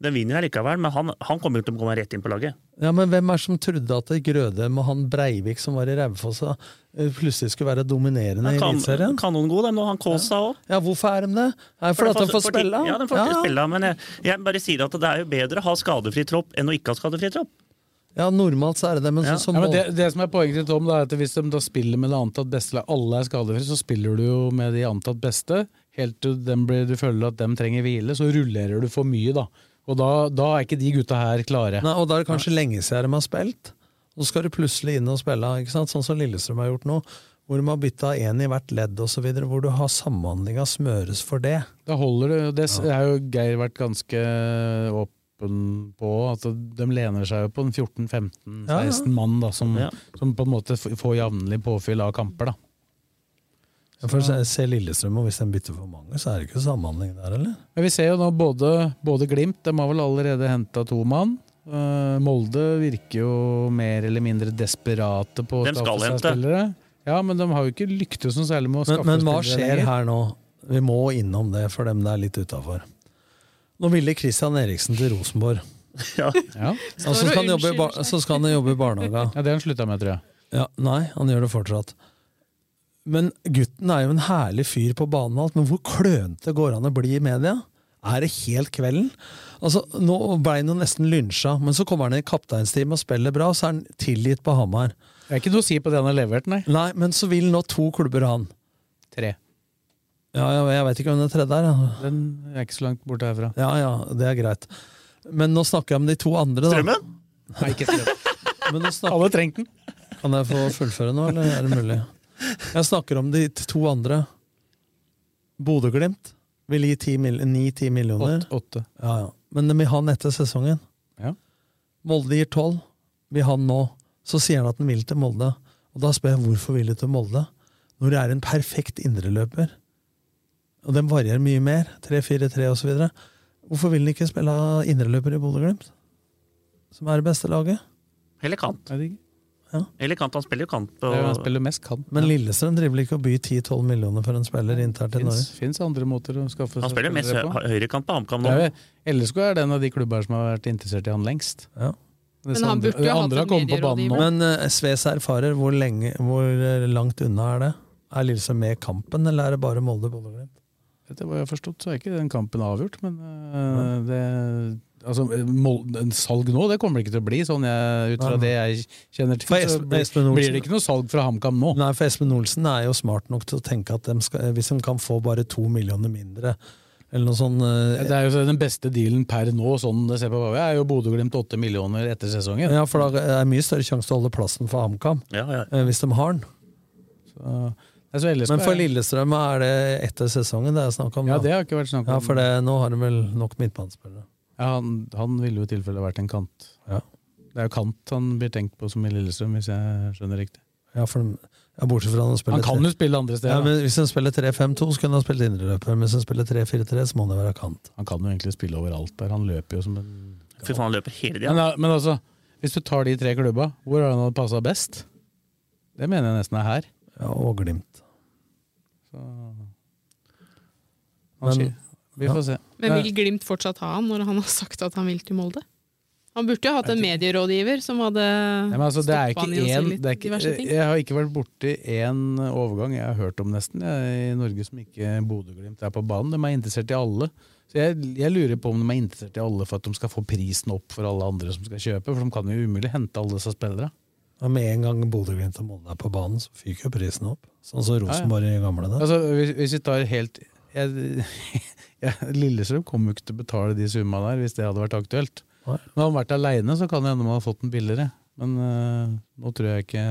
Den vinner jeg likevel, men han, han kommer jo til å komme rett inn på laget. ja, men Hvem er det som trodde at Grødem og han Breivik som var i Raufoss, eh, plutselig skulle være dominerende i Kan, Eliteserien? kanongod, dem nå. Han Kaasa òg. Ja, hvorfor er de det? Er det fordi at de får spille? Ja, de får spille, men jeg, jeg bare sier at det er jo bedre å ha skadefri tropp enn å ikke ha skadefri tropp. Ja, normalt så er det det, men Ja. sånn som ja, men det, det som er Poenget til Tom da, er at hvis de da spiller med det antatt beste alle er skadefrie, så spiller du jo med de antatt beste, helt til du føler at de trenger hvile, så rullerer du for mye. da. Og da, da er ikke de gutta her klare. Nei, og da er det kanskje lenge siden de har spilt. Og så skal du plutselig inn og spille, ikke sant? sånn som Lillestrøm har gjort nå. Hvor de har bytta én i hvert ledd osv. Hvor du har samhandlinga smøres for det. Da holder det. Det er jo Geir vært ganske åpen på. at De lener seg jo på en 14-15-16 Ja, ja. mann da, som, Ja. som på en måte får jevnlig påfyll av kamper. da. Ja, For se- se Lillestrøm, og hvis de bytter for mange, så er det ikke samhandling der, eller? Men vi ser jo nå både, både Glimt, de har vel allerede henta to mann. Uh, Molde virker jo mer eller mindre desperate på å skaffe seg hente. spillere. Ja, men de har jo ikke lyktes noe særlig med å Men, spillere. men hva spillere skjer lenger. her nå? Vi må innom det for dem det er litt utafor. Nå ville Christian Eriksen til Rosenborg. [laughs] Ja. Ja. Så skal, han jobbe, i bar- så skal han jobbe i barnehage. ja, det har han slutta med, tror jeg. Ja, nei, han gjør det fortsatt. Men gutten er jo en herlig fyr på banen, og alt, men hvor klønete går han å bli i media? Er det helt kvelden? Altså, Nå ble han jo nesten lynsja, men så kommer han i kapteinsteam og spiller bra, og så er han tilgitt på Hamar. Det er ikke noe å si på det han har levert, nei. Nei, men så vil nå to klubber ha han. Tre. Ja, ja, jeg vet ikke hvem den tredje er. Ja. Den er ikke så langt borte herfra. ja, ja, det er greit. Men nå snakker jeg om de to andre, da. Strømmen? Nei, ikke strømmen. [laughs] Nå snakker, Alle trengte den. kan jeg få fullføre nå, eller er det mulig? Jeg snakker om de to andre. Bodø-Glimt vil gi 9-10 millioner. Åtte. åtte. Ja, ja. Men de vil ha den etter sesongen. Ja. Molde gir 12. Vil den nå. Så sier han at han vil til Molde. Og da spør jeg hvorfor vil du til Molde? Når det er en perfekt indreløper. Og den varierer mye mer. 3-4-3 osv. Hvorfor vil han ikke spille indreløper i Bodø-Glimt? Som er det beste laget? Eller kant. Er det ikke? Eller kant. Han spiller jo kant. På, er Han spiller mest kant. Men Lillestrøm driver vel ikke å by 10-12 millioner for en spiller internt til Norge? Fins, andre måter å skaffe han spiller mest hø på. høyrekant på HamKam nå. LSK er den av de klubber som har vært interessert i han lengst. Ja. Men han andre- burde jo hatt andre har en kommet på banen nå. Men uh, Sves erfarer, hvor, lenge, hvor eh, langt unna er det? Er Lillestrøm med i kampen, eller er det bare Molde-Bodø-Glimt? Etter hva jeg har forstått, så er ikke den kampen avgjort, men øh, det Altså, salg nå, det kommer det ikke til å bli, sånn jeg, ut fra det jeg kjenner til. For Så Espen- blir, blir det ikke noe salg fra HamKam nå. Nei, for Espen Olsen er jo smart nok til å tenke at de skal, hvis de kan få bare to millioner mindre, eller noe sånn eh, Det er jo den beste dealen per nå, sånn det ser på hva er, jo Bodø-Glimt åtte millioner etter sesongen. Ja, for da er mye større sjanse til å holde plassen for HamKam, Ja, ja. eh, hvis de har den. Så, Men for Lillestrøm er det etter sesongen det er snakk om? Ja, det har ikke vært snakk om. Ja, for det, nå har de vel nok midtbanespillere. Ja, han, han ville jo i tilfelle vært en kant. Ja. Det er jo kant han blir tenkt på som i Lillestrøm, hvis jeg skjønner riktig. Ja, for Ja, bortsett fra han spiller Han kan jo spille andre steder, Ja, men Hvis han spiller 3-5-2, så kunne han spilt indreløper. Men hvis han spiller 3-4-3, så må han jo være kant. Han kan jo egentlig spille overalt der. Han løper jo som en Fy faen, han løper hele tida. Men, men altså, hvis du tar de tre klubba, hvor har han hadde passa best? Det mener jeg nesten er her. Ja, og Glimt. Så Men- Han sier- Vi får se. Men vil Glimt fortsatt ha han når han har sagt at han vil til Molde? Han burde jo hatt en medierådgiver som hadde men altså, stoppa han i å si litt er ikke, diverse ting. Jeg har ikke vært borti én overgang jeg har hørt om nesten jeg, i Norge som ikke Bodø-Glimt er på banen. De er interessert i alle. Så jeg, jeg lurer på om de er interessert i alle for at de skal få prisen opp for alle andre som skal kjøpe, for de kan jo umulig hente alle disse spillerne. Ja, med en gang Bodø-Glimt og Molde er på banen, så fyker jo prisen opp. Sånn som Rosenborg i gamle dager. Altså, hvis, hvis vi tar helt jeg, jeg, Lillestrøm kommer jo ikke til å betale de summa der hvis det hadde vært aktuelt. Når han har vært aleine, så kan det hende man hadde fått den billigere. Men uh, nå tror jeg ikke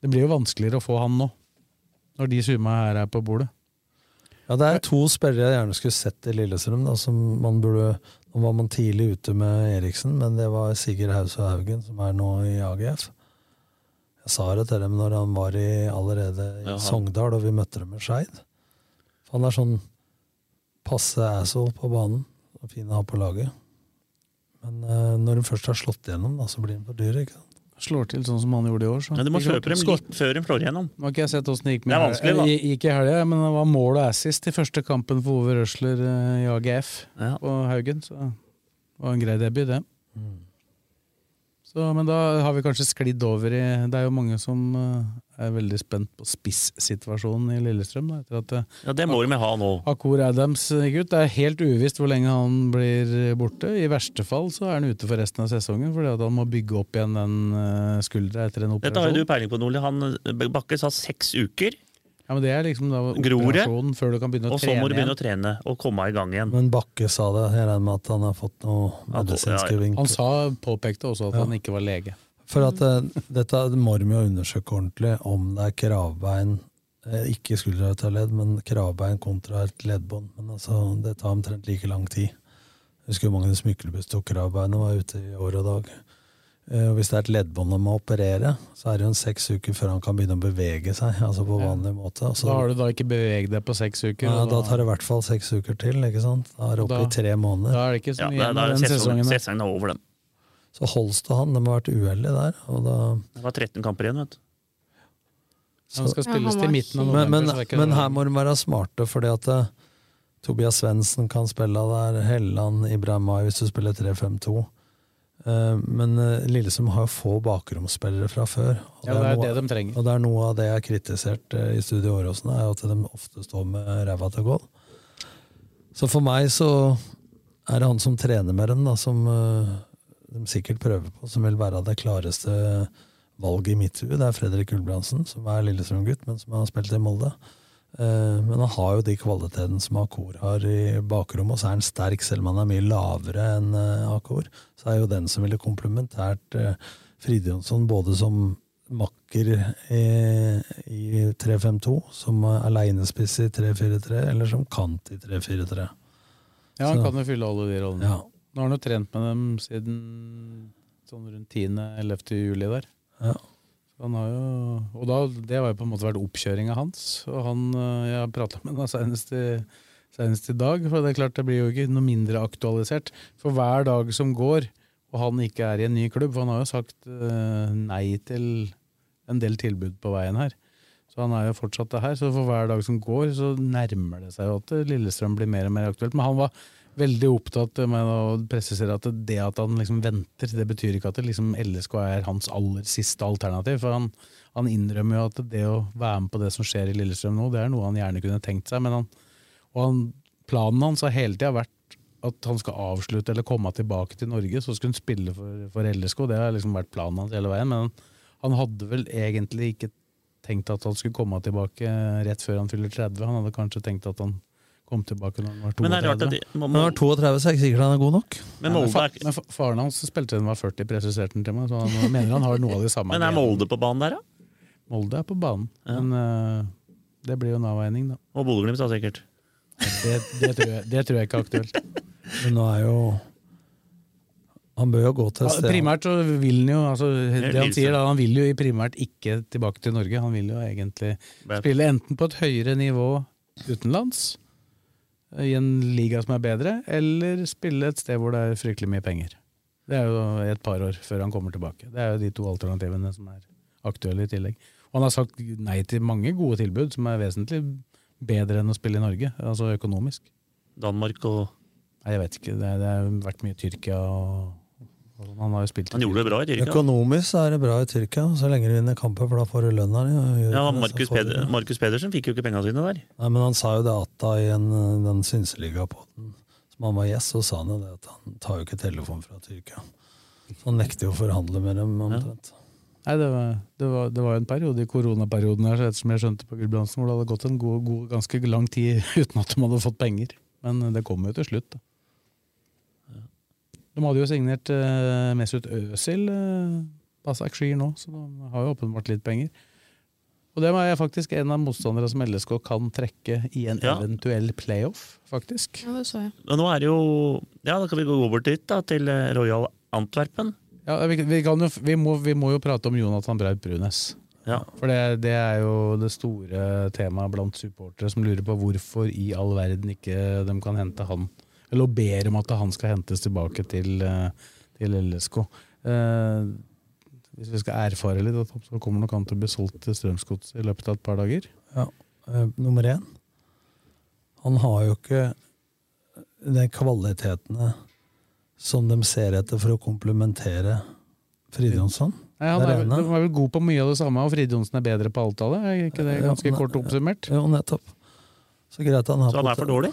Det blir jo vanskeligere å få han nå, når de summa her er på bordet. Ja, det er to spillere jeg gjerne skulle sett i Lillestrøm. Da, som man burde, nå var man tidlig ute med Eriksen, men det var Sigurd Hause Haugen, som er nå i AGF. Jeg sa det til dem når han var i, allerede i Sogndal, og vi møtte dem med Skeid. Han er sånn passe asshole på banen, og fin å ha på laget. Men uh, når de først har slått igjennom, da, så blir de for dyre. ikke sant? Slår til sånn som han gjorde i år. Så. Ja, du må kjøpe dem litt før de slår igjennom. Nå har ikke jeg sett åssen det gikk med Det er vanskelig, da. Gikk- i helga, men det var mål og assist i første kampen for Ove Røsler eh, i AGF på Haugen. Så det var en grei debut, det. Så, men da har vi kanskje sklidd over i Det er jo mange som eh, er veldig spent på spissituasjonen i Lillestrøm. Da, at eh, Ja, Det må de ha nå. Akur Adams gikk ut. Det er helt uvisst hvor lenge han blir borte. I verste fall så er han ute for resten av sesongen, fordi at han må bygge opp igjen den eh, skuldra etter en operasjon. Dette har jo du peiling på, Nordli. Han, eh, Bakke sa seks uker. Ja, men Det er liksom da operasjonen før du kan begynne å trene. Og så må du begynne å trene og komme i gang igjen. Men Bakke sa det. Jeg regner med at han har fått noe medisinske vinkler. Han sa, påpekte også at Ja. han ikke var lege. For at uh, dette må de jo undersøke ordentlig om det er kravbein Ikke eh, Ikke ledd, men kravbein kontra et leddbånd. Men altså, det tar omtrent like lang tid. Jeg husker hvor Magnus Myklebust tok kravbeinet og var ute i år og dag. Eh, og Hvis det er et leddbånd han må operere, så er det jo en seks uker før han kan begynne å bevege seg. [laughs] altså på vanlig måte. Altså, Da har du da ikke beveget deg på seks uker. ja, da tar det i hvert fall seks uker til. ikke sant? Da er det oppe Da- i tre måneder. Da er det ikke så Ja, mye da, da er den sesongen, sesongen. sesongen er over, den. Så Holst og han, de har vært uheldige der. og da... Det var 13 kamper igjen, vet du. Han skal spilles til midten av men, november. men, men her må de være smarte, fordi at eh, Tobias Svendsen kan spille der, Helland, Ibrahimai hvis du spiller 3-5-2. Eh, men Lillesund har jo få bakromsspillere fra før. og Ja, det er noe, det de trenger. Og det er noe av det jeg har kritisert eh, i Studio Åråsen, er at de ofte står med ræva til gål. Så for meg så er det han som trener med dem, da, som eh, de sikkert prøver på, som vil være det klareste valget i mitt hue. Det er Fredrik Ulbrandsen, som er Lillestrøm-gutt, men som har spilt i Molde. Eh, Men han har jo de kvalitetene som Akor har i bakrommet, og så er han sterk, selv om han er mye lavere enn eh, Akor. Så er jo den som ville komplementært Fride Jonsson, både som makker i, i 3-5-2, som alenespiss i 3-4-3, eller som kant i 3-4-3. Ja, han Så- kan jo fylle alle de rollene. Ja. Nå har han jo trent med dem siden sånn rundt 10.-11. juli der. Ja. Han har jo, og da, det har jo på en måte vært oppkjøringa hans. Og han, øh, Jeg har prata med ham senest, i- senest i dag, for det er klart det blir jo ikke noe mindre aktualisert. For hver dag som går, og han ikke er i en ny klubb For han har jo sagt øh, nei til en del tilbud på veien her. Så han er jo fortsatt det her. Så for hver dag som går, så nærmer det seg jo at Lillestrøm blir mer og mer aktuelt. Men han var veldig opptatt med å presisere at det at han liksom venter, det betyr ikke at liksom LSK er hans aller siste alternativ. For han, han innrømmer jo at det å være med på det som skjer i Lillestrøm nå, det er noe han gjerne kunne tenkt seg. Han, og han, planen hans har hele tida vært at han skal avslutte eller komme tilbake til Norge, så skulle han spille for, for LSK. Det har liksom vært planen hans hele veien. Men han hadde vel egentlig ikke tenkt at han skulle komme tilbake rett før han fyller 30. Han hadde kanskje tenkt at han kom tilbake når han var 32. Men det er rart at de, må, Når han var 32, så er det ikke sikkert han er god nok. Men Nei, men, fa men faren hans spilte til han var 40, presiserte han til meg, så han mener han har noe av de samme. Men er. Molde på banen der, da? Molde er på banen, men uh, det blir jo en avveining, da. Og Bodø-Glimt, da, sikkert. Det, det, tror jeg, det tror jeg ikke er aktuelt. Men nå er jo Han bør jo gå til Ja, sted. primært så vil han jo altså, Det han sier da, han vil jo i primært ikke tilbake til Norge. Han vil jo egentlig spille enten på et høyere nivå utenlands, i en liga som er bedre, eller spille et sted hvor det er fryktelig mye penger. Det er jo et par år før han kommer tilbake. Det er jo de to alternativene som er aktuelle i tillegg. Og han har sagt nei til mange gode tilbud som er vesentlig bedre enn å spille i Norge, altså økonomisk. Danmark og Nei, jeg vet ikke. Det, det har vært mye Tyrkia og. Han har jo spilt Han gjorde det bra i Tyrkia. Økonomisk er det bra i Tyrkia, så lenge du vinner kamper, for da får du lønna di. Ja, Markus, Peder, Markus Pedersen fikk jo ikke penga sine der. Nei, men han sa jo det atta i en, den synseligapoden som han var gjest, så sa han jo det at han tar jo ikke telefon fra Tyrkia. Så han nekter jo å forhandle med dem omtrent. Nei, det var, det, var, det var en periode i koronaperioden her, så ettersom jeg skjønte på Gulbrandsen, hvor det hadde gått en god, god, ganske lang tid [laughs] uten at de hadde fått penger. Men det kom jo til slutt, da. De hadde jo signert uh, Mesut Özil, uh, Basak Skyr nå, så de har jo åpenbart litt penger. Og det er faktisk en av motstandere som LSK kan trekke i en Ja. eventuell playoff, faktisk. Ja, det så jeg. Og nå er det jo Ja, da kan vi gå bort dit, da, til eh, Royal Antwerpen. Ja, vi, vi, kan jo, vi, må, vi må jo prate om Jonathan Braut Brunes. Ja. For det, det er jo det store temaet blant supportere som lurer på hvorfor i all verden ikke de kan hente han. Eller ber om at han skal hentes tilbake til, eh, til LSK. Eh, hvis vi skal erfare litt, så kommer nok han til å bli solgt til Strømsgods i løpet av et par dager. Ja, eh, nummer én. Han har jo ikke de kvalitetene som de ser etter for å komplementere Fridjonsson. Nei, han er, er vel- er vel god på mye av det samme, og Fridjonsen er bedre på alt av det? Er ikke det ganske ja, kort oppsummert? Jo, nettopp. Så greit han har Så han er for dårlig?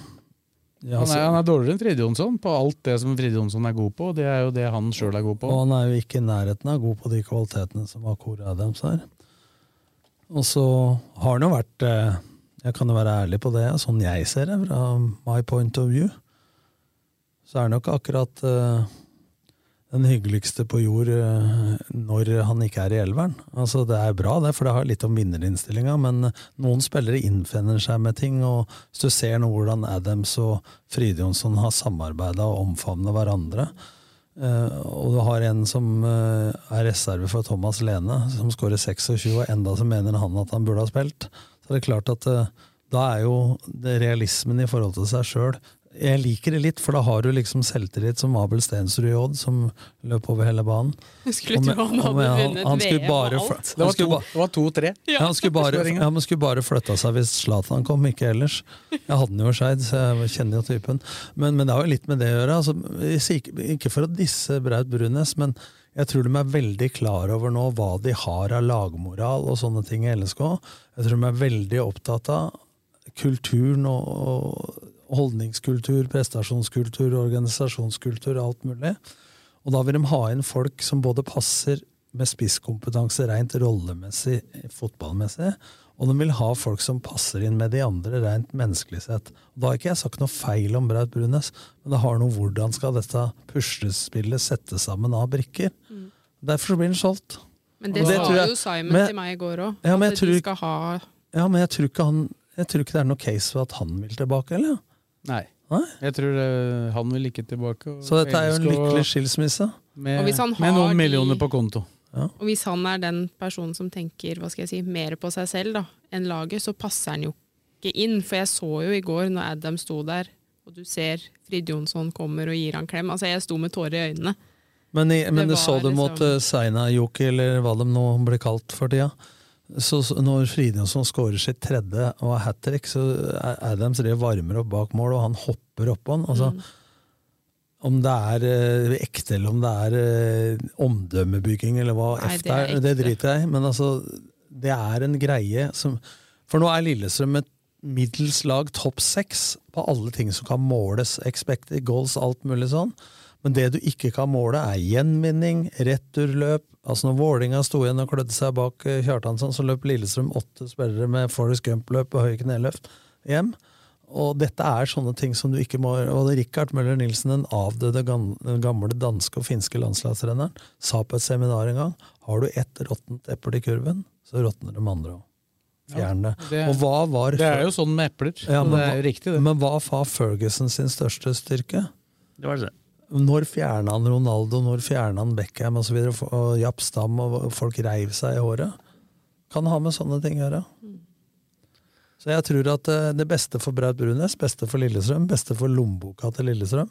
Ja, han, er, han er dårligere enn Fride Jonsson på alt det som Fride Jonsson er god på, det er jo det han sjøl er god på. Og han er jo ikke i nærheten av god på de kvalitetene som Akor Adams er. Og så har han jo vært eh, Jeg kan jo være ærlig på det, sånn jeg ser det, fra my point of view, så er det nok akkurat eh, den hyggeligste på jord eh, når han ikke er i elveren. Altså Det er bra, det, for det har litt om vinnerinnstillinga, men noen spillere innfinner seg med ting. og Hvis du ser nå hvordan Adams og Fridjonsson har samarbeida og omfavnet hverandre, eh, og du har en som eh, er reserve for Thomas Lene, som skårer 26, og enda så mener han at han burde ha spilt, så det er klart at da er jo realismen i forhold til seg sjøl jeg liker det litt, for da har du liksom selvtillit som Abel Stensrud i Odd, som løp over hele banen. Skulle med- tro han hadde vunnet han VM bare og alt. Det var to-tre. to-tre. Ja, han skulle bare, ja, men skulle bare flytta seg hvis Zlatan kom, ikke ellers. Jeg hadde den jo i Skeid, så jeg kjenner jo typen. Men, men det har jo litt med det å gjøre. Altså, ikke, ikke for å disse Braut Brunes, men jeg tror de er veldig klar over nå hva de har av lagmoral og sånne ting i LSK. Jeg tror de er veldig opptatt av kulturen og, og holdningskultur, prestasjonskultur, organisasjonskultur, alt mulig. Og da vil de ha inn folk som både passer med spisskompetanse rent rollemessig, fotballmessig, og de vil ha folk som passer inn med de andre rent menneskelig sett. Og da har ikke jeg sagt noe feil om Braut Brunes, men det har noe hvordan skal dette puslespillet settes sammen av brikker. Derfor blir den solgt. Men det, det sa jeg- jo Simon men- til meg i går òg. Ja, Ja, men jeg tror ikke, han, jeg tror ikke det er noe case for at han vil tilbake, eller? Nei. Jeg tror eh, han vil ikke tilbake. og Så dette er jo en lykkelig skilsmisse. Med, Og hvis han med har noen de- millioner på konto. Og hvis han er den personen som tenker hva skal jeg si, mer på seg selv da, enn laget, så passer han jo ikke inn. For jeg så jo i går, når Adam sto der, og du ser Frid Jonsson kommer og gir han klem. Altså, jeg sto med tårer i øynene. Men, i, men Det du så var det mot liksom- uh, Seina-Joki, eller hva de nå blir kalt for tida. Så, når Fridjonsson skårer sitt tredje og hat trick, så er Adams driver varmer opp bak mål, og han hopper oppå han. Altså, Mm. Om det er eh, ekte, eller om det er eh, omdømmebygging, eller hva Nei, F det er det er, det driter jeg i. Men altså, det er en greie som For nå er Lillestrøm et middels lag, topp seks, på alle ting som kan måles. Expected goals, alt mulig sånn. Men det du ikke kan måle, er gjenvinning, returløp. Altså Når Vålinga sto igjen og klødde seg bak eh, Kjartansson, så løp Lillestrøm åtte spillere med Forest Gump-løp og høye kneløft hjem. Og dette er sånne ting som du ikke må Og Rikard Møller Nilsen, den avdøde gamle danske og finske landslagstreneren, sa på et seminar en gang har du ett råttent eple i kurven, så råtner de andre òg. Fjern det. det- og hva var det er jo sånn med epler. ja, men, det er jo riktig, det. Men hva var Ferguson sin største styrke? Det var det. Når fjerna han Ronaldo, når fjerna han Beckham osv., og, så og Japp Stam, og folk reiv seg i håret? Kan ha med sånne ting å gjøre. Så jeg tror at eh, det beste for Braut Brunes, beste for Lillestrøm, beste for lommeboka til Lillestrøm,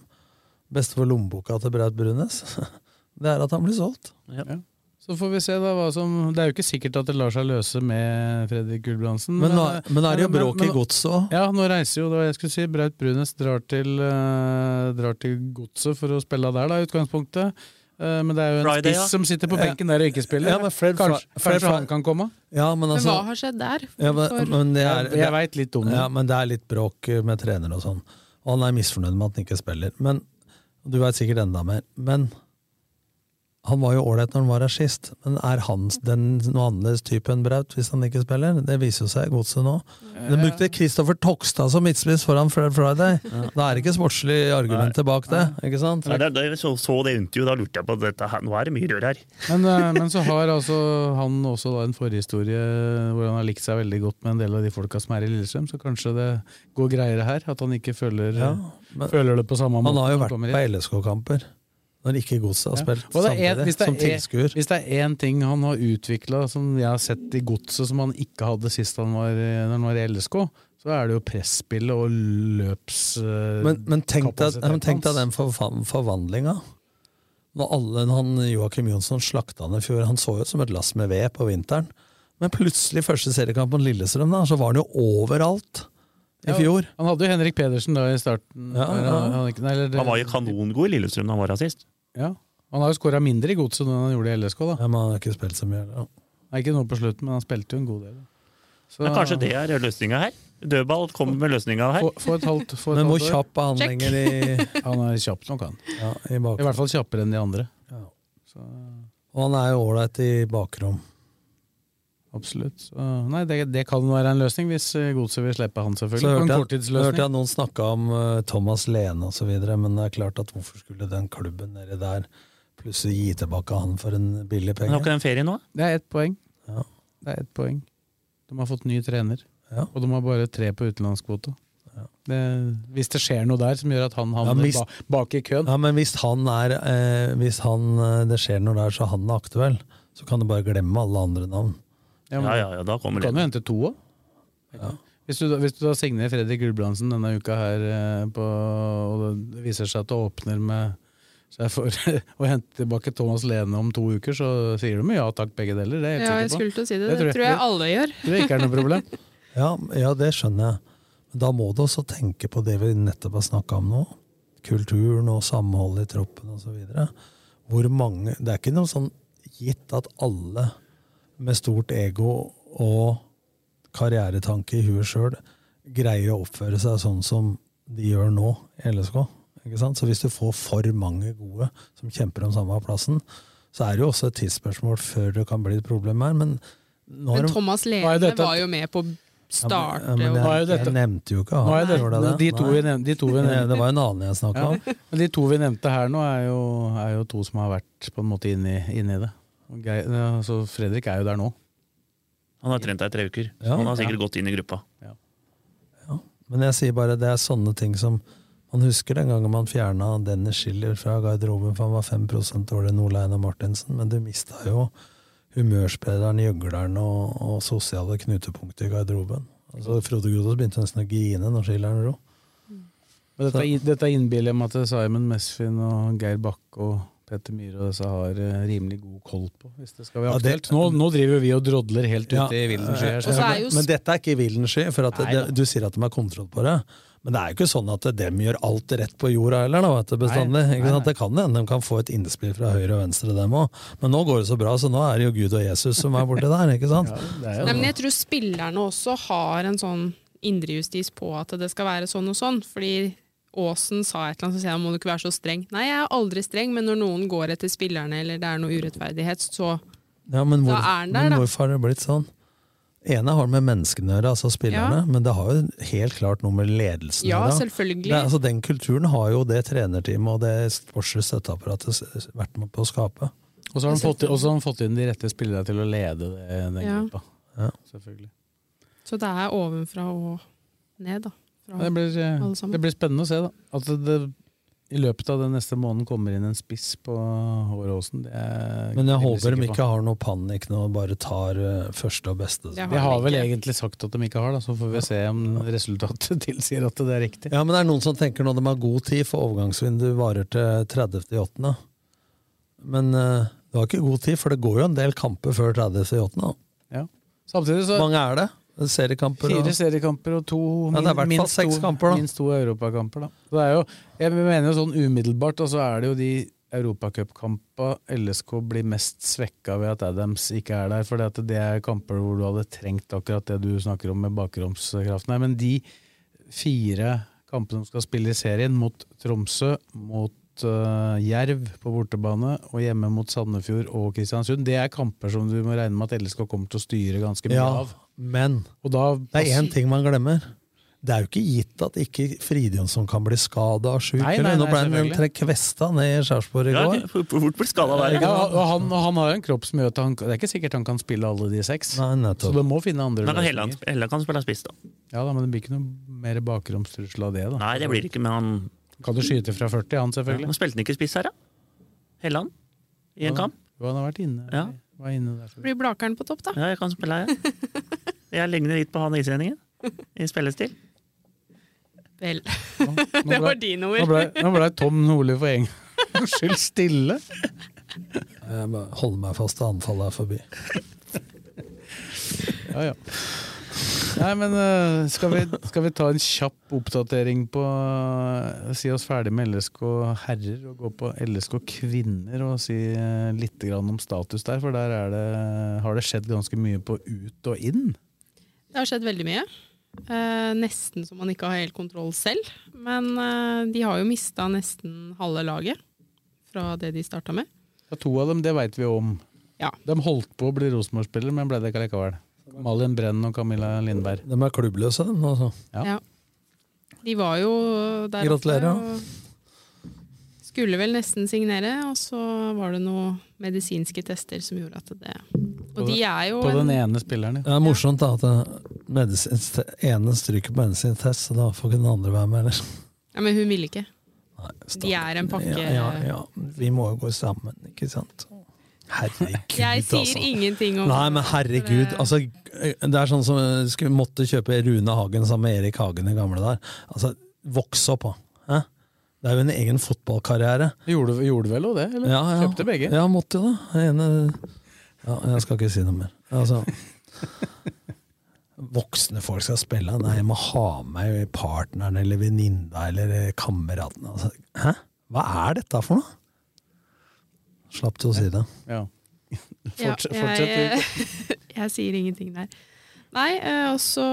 beste for lommeboka til Braut Brunes, [laughs] det er at han blir solgt. Ja. Så får vi se da hva som Det er jo ikke sikkert at det lar seg løse med Fredrik Gulbrandsen. Men men, men er det jo bråk i men- godset også? Ja, nå reiser jo da jeg skulle si Braut Brunes drar til, uh, drar til godset for å spille der, da, i utgangspunktet. Uh, men det er jo en Friday, spiss ja. som sitter på benken der og ikke spiller. Ja, men Fred kanskje Fred kanskje han kan komme? Ja, men Men altså hva har skjedd der? Ja, men, men det er, Jeg- jeg vet litt om det. Ja, men det er litt bråk med trener og sånn. Og han er misfornøyd med at han ikke spiller. Men Du veit sikkert enda mer. Men han var jo ålreit når han var her sist. Men er han den noe annerledes type enn Braut hvis han ikke spiller? Det viser jo seg i godset nå. De brukte Kristoffer Tokstad som midtspiss foran Fred Friday. Da er det ikke sportslig argument bak det. ikke sant? Nei, det, da jeg så, så det intervjuet, da lurte jeg på dette her. Nå er det mye rør her. Men, eh, men så har altså han også da en forhistorie hvor han har likt seg veldig godt med en del av de folka som er i Lillestrøm, så kanskje det går greiere her? At han ikke føler, Ja, men- føler det på samme måte? Han har jo vært på. LSK-kamper. Når ikke Godset har spilt ja. samtidig, en, som er, tilskuer. hvis det er én ting han har utvikla som jeg har sett i godset som han ikke hadde sist han var, når han var i LSK, så er det jo presspillet og løpskapasiteten eh, Men, men tenk deg, men tenk deg den for, forvandlinga. Når alle, han, Joakim Jonsson slakta han i fjor, han så jo ut som et lass med ved på vinteren. Men plutselig, første seriekamp mot Lillestrøm, da, så var han jo overalt i Ja, fjor. Han hadde jo Henrik Pedersen da i starten. Ja, ja. Han, eller Han var jo kanongod i Lillestrøm da han var her sist. Ja. Han har jo skåra mindre i godset enn han gjorde i LSK. da Ja, men han har ikke spilt så mye. Ja. Nei, Ikke nå på slutten, men han spilte jo en god del. Så- Men kanskje det er løsninga her? Dødball kommer med løsninga her. Få, få et halvt, få et Men hvor kjapp er han lenger i, [laughs] Han er kjapp nok, han. ja, i I hvert fall kjappere enn de andre. Og han er jo ålreit i bakrom. Absolutt. Så, nei, det, det kan være en løsning, hvis eh, Godset vil slippe han, selvfølgelig. Så hørte jeg, hørte jeg noen snakke om uh, Thomas Lene osv., men det er klart at hvorfor skulle den klubben nedi der plutselig gi tilbake han for en billig Men penge? har ikke den ferie nå? Det er ett poeng. Ja. Det er ett poeng. De har fått ny trener, Ja. og de har bare tre på utenlandskvote. Det, hvis det skjer noe der som gjør at han Ja, havner hvis- ba, bak i køen Ja, men hvis han er eh, Hvis han, eh, det skjer noe der, så han er aktuell, så kan du bare glemme alle andre navn. Ja, men Ja, ja, ja, da kommer Du kan jo hente to òg. Hvis, du, hvis du da signerer Fredrik Gulbrandsen denne uka her, eh, på, og det viser seg at det åpner med seg for [laughs] å hente tilbake Thomas Lene om to uker, så sier du med ja takk, begge deler. Det er jeg Ja, jeg skulle til å si det. Det, tror jeg alle gjør. Det ikke er noe problem. [laughs] Ja, ja, det skjønner jeg. Men da må du også tenke på det vi nettopp har snakka om nå. Kulturen og samholdet i troppen osv. Hvor mange Det er ikke noe sånn gitt at alle med stort ego og karrieretanke i huet sjøl greier å oppføre seg sånn som de gjør nå i LSK. Ikke sant? Så hvis du får for mange gode som kjemper om samme plassen, så er det jo også et tidsspørsmål før det kan bli et problem her. Men, Men Thomas Lene var jo med på starte ja, men jeg, jeg nevnte jo ikke han. det, det? de, to vi nevnte, de to vi nevnte [laughs] Det var en annen jeg snakka Ja. om. Men de to vi nevnte her nå, er jo, er jo to som har vært på en måte inni, inni det. Og Geir, altså så Fredrik er jo der nå. Han har trent deg i tre uker, så Ja. han har sikkert gått inn i gruppa. Men jeg sier bare det er sånne ting som Man husker den gangen man fjerna Dennis Schiller fra garderoben, for han var 5 dårligere enn Ole Einar Martinsen, men du mista jo humørspilleren, gjøgleren og, og sosiale knutepunkter i garderoben. Altså, Frode Grodås begynte nesten å grine når Schilleren dro. Men dette, er- dette er innbillet om at Simon Mesfin og Geir Bakke og Petter Myhre og disse har eh, rimelig god koll på, hvis det skal være Ja, det- aktuelt. nå, nå driver vi og drodler helt ute Ja, i villen sky jo Men dette er ikke villen sky, for at Nei da. du sier at de har kontroll på det. Men det er jo ikke sånn at dem gjør alt rett på jorda heller, da, vet du, bestandig. Nei, nei, nei. Det kan hende de kan få et innspill fra høyre og venstre, dem òg. Men nå går det så bra, så nå er det jo Gud og Jesus som er borti der, ikke sant? [laughs] Ja, men jeg tror spillerne også har en sånn indrejustis på at det skal være sånn og sånn. Fordi Aasen sa et eller annet, så sier han må du ikke være så streng. Nei, jeg er aldri streng, men når noen går etter spillerne eller det er noe urettferdighet, så Ja, men, Da er den der, men da. hvorfor har det blitt sånn? ene har med menneskene å gjøre, altså spillerne, Ja. men det har jo helt klart noe med ledelsen å Ja, gjøre. selvfølgelig. Altså, den kulturen har jo det trenerteamet og det sportslige støtteapparatet vært med på å skape. Og så har han fått, og så har han fått inn de rette spillerne til å lede det, den Ja. gruppa. Ja. Selvfølgelig. Så det er ovenfra og ned, da. Fra Det blir, eh, alle sammen. det blir spennende å se, da. At det, i løpet av den neste måneden kommer inn en spiss på Håråsen. Det er Men jeg håper de ikke har noe panikk nå, og bare tar eh, første og beste. De har vel egentlig sagt at de ikke har, da, så får vi se om resultatet [laughs] tilsier at det er riktig. Ja, men det er noen som tenker når de har god tid, for overgangsvinduet varer til 30.8. Men uh, du har ikke god tid, for det går jo en del kamper før 30.8. Ja. Samtidig så Hvor mange er det? Seriekamper? Fire og- seriekamper og to Ja, det er minst seks to- kamper, da. Minst to europakamper, det er jo, jeg mener jo sånn umiddelbart, og så er det jo de europacupkampene LSK blir mest svekka ved at Adams ikke er der. For det er kamper hvor du hadde trengt akkurat det du snakker om med bakromskraften. Men de fire kampene som skal spille i serien, mot Tromsø, mot uh, Jerv på bortebane og hjemme mot Sandefjord og Kristiansund, det er kamper som du må regne med at LSK kommer til å styre ganske mye Ja, av. men Og da, det er én ting man glemmer. Det er jo ikke gitt at ikke Fridjonsson kan bli skada og sjuk. Nå ble han tre kvesta ned i Sarpsborg i Ja, går. fort fort blir skada der. Ja, han, han har jo en kropp som gjør at han Det er ikke sikkert han kan spille alle de seks. Nei, Så du det må finne andre Men Helland, løsninger. Kan spille spiss, da. Ja da, Men det blir ikke noe mer bakromstrussel av det. da Nei, det blir ikke, men han Kan du skyte fra 40, han selvfølgelig? Han spilte han ikke spiss her, da? Helland? I en Ja. kamp? Jo, han har vært inne, Ja. var inne der. Blir Blakeren på topp, da? Ja, jeg kan spille her, jeg. [laughs] Jeg ligner litt på han islendingen I spillestil. Vel. Nå [laughs] det ble- var dine ord. Nå ble, nå ble Tom Nordli for en [laughs] gangs skyld stille. Jeg må holde meg fast til anfallet er forbi. Ja, ja. Nei, men eh, skal vi, skal vi ta en kjapp oppdatering på eh, Si oss ferdig med LSK herrer og gå på LSK kvinner og si eh, litt om status der, for der er det, har det skjedd ganske mye på ut og inn. Det har skjedd veldig mye. Eh, nesten så man ikke har helt kontroll selv. Men eh, de har jo mista nesten halve laget fra det de starta med. Ja, to av dem, det veit vi om. Ja. De holdt på å bli Rosenborg-spillere, men ble det ikke likevel. Malin Brenn og Camilla Lindberg. De er klubbløse, de. Altså. Ja. Ja. De var jo der Gratulerer, oppe og skulle vel nesten signere, og så var det noen medisinske tester som gjorde at det Og de den- er jo På en, ene spilleren, Det er morsomt da, at det ene stryker på medisinsk test, så da får ikke den andre være med. Eller? Ja, Men hun ville ikke. De er en pakke Ja, ja, ja. Vi må jo gå sammen, ikke sant? Herregud, Jeg sier altså. ingenting om Nei, men herregud. Altså, det er sånn som skulle måtte kjøpe Rune Hagen sammen med Erik Hagen i gamle der. Altså, vokse opp, da. Det er jo en egen fotballkarriere. Gjorde, gjorde vel òg det? Eller? Ja, ja. Kjøpte begge? Ja, måtte jo det. Ene ja, Jeg skal ikke si noe mer. Altså, [laughs] voksne folk skal spille. Nei, jeg må ha med partneren eller venninna eller kameraten. Altså, hæ? Hva er dette for noe? Slapp til å si det. Ja. Ja, [laughs] Fortsett, fortsett. [laughs] jeg, jeg sier ingenting der. Nei, eh, og så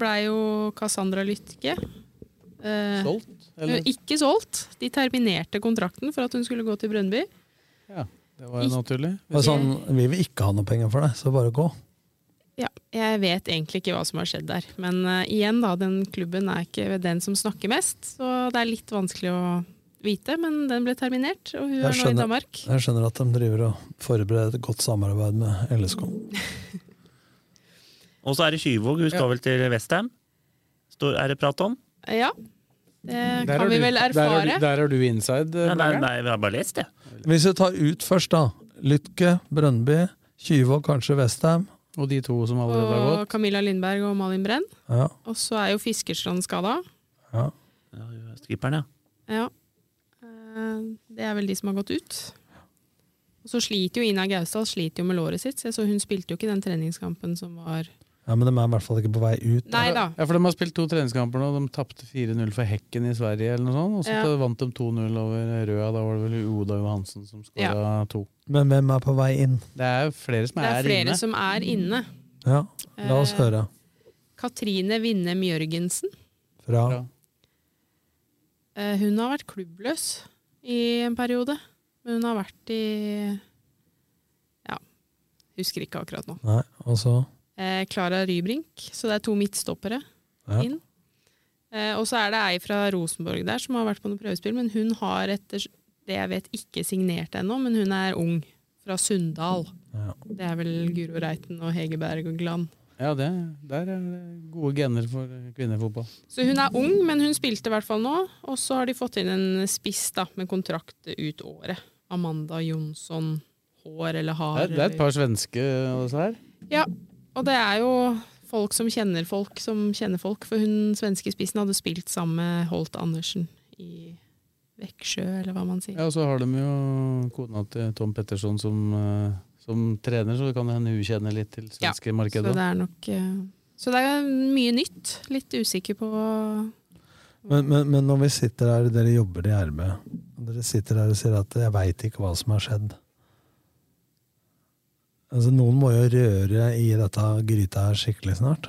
blei jo Cassandra Lytke eh, Solgt, eller? Ikke solgt. De terminerte kontrakten for at hun skulle gå til Brønnby. Ja, det var jo naturlig. Og sånn, vi vil ikke ha noe penger for deg, så bare gå. Ja, jeg vet egentlig ikke hva som har skjedd der. Men uh, igjen, da, den klubben er ikke den som snakker mest, så det er litt vanskelig å vite. Men den ble terminert, og hun er nå nå i Danmark. jeg skjønner at de driver og forbereder et godt samarbeid med LSK. [laughs] Og så er det Skyvåg, hun skal vel til Westham? Er det prat om? Ja, det Der kan er vi du- vel Der er, erfare. der er du inside, Nei, nei, nei, vi har bare lest det. Hvis vi tar ut først, da. Lytke, Brøndby, Kyvåg, kanskje Westham. Og de to som allerede har Og gått. Camilla Lindberg og Malin Brenn. Ja. Og så er jo Fiskerstrand skada. Ja. Skipperen, ja. Ja. Eh, Det er vel de som har gått ut. Og så sliter jo Ina Gausdal sliter jo med låret sitt, så hun spilte jo ikke den treningskampen som var ja, Men de er i hvert fall ikke på vei ut. Nei da. Ja, for De har spilt to treningskamper nå. De tapte 4-0 for Hekken i Sverige, eller noe sånt, og så Ja. vant de 2-0 over Røa. Da var det vel Oda Johansen som skåra to. Men hvem er på vei inn? Det er flere som Det er, er flere inne. som er inne. Ja, la oss Eh, høre. Katrine Winnem Jørgensen. Fra Eh, Hun har vært klubbløs i en periode. Men hun har vært i Ja, husker ikke akkurat nå. Nei, og så Eh, Klara Rybrink, så det er to midtstoppere Ja. inn. Eh, og så er det ei fra Rosenborg der som har vært på noen prøvespill, men hun har etter det jeg vet ikke signert ennå, men hun er ung. Fra Sunndal. Ja. Det er vel Guro Reiten og Hege Berg og Gland. Ja, det, der er det gode gener for kvinnefotball. Så hun er ung, men hun spilte i hvert fall nå. Og så har de fått inn en spiss da, med kontrakt ut året. Amanda Jonsson Hår eller Har. Det er, det er et par svenske også her. Ja, og det er jo folk som kjenner folk som kjenner folk. For hun svenske spissen hadde spilt sammen med Holt Andersen i Veksjø, eller hva man sier. Ja, og så har de jo kona til Tom Petterson som, eh, som trener, så det kan hende hun kjenner litt til svenske ja, markedet. det er nok eh, Så det er mye nytt. Litt usikker på Men, men, men når vi sitter her, dere jobber i RB, og dere sitter her og sier at 'jeg veit ikke hva som har skjedd'. Altså, noen må jo røre i dette gryta her skikkelig snart.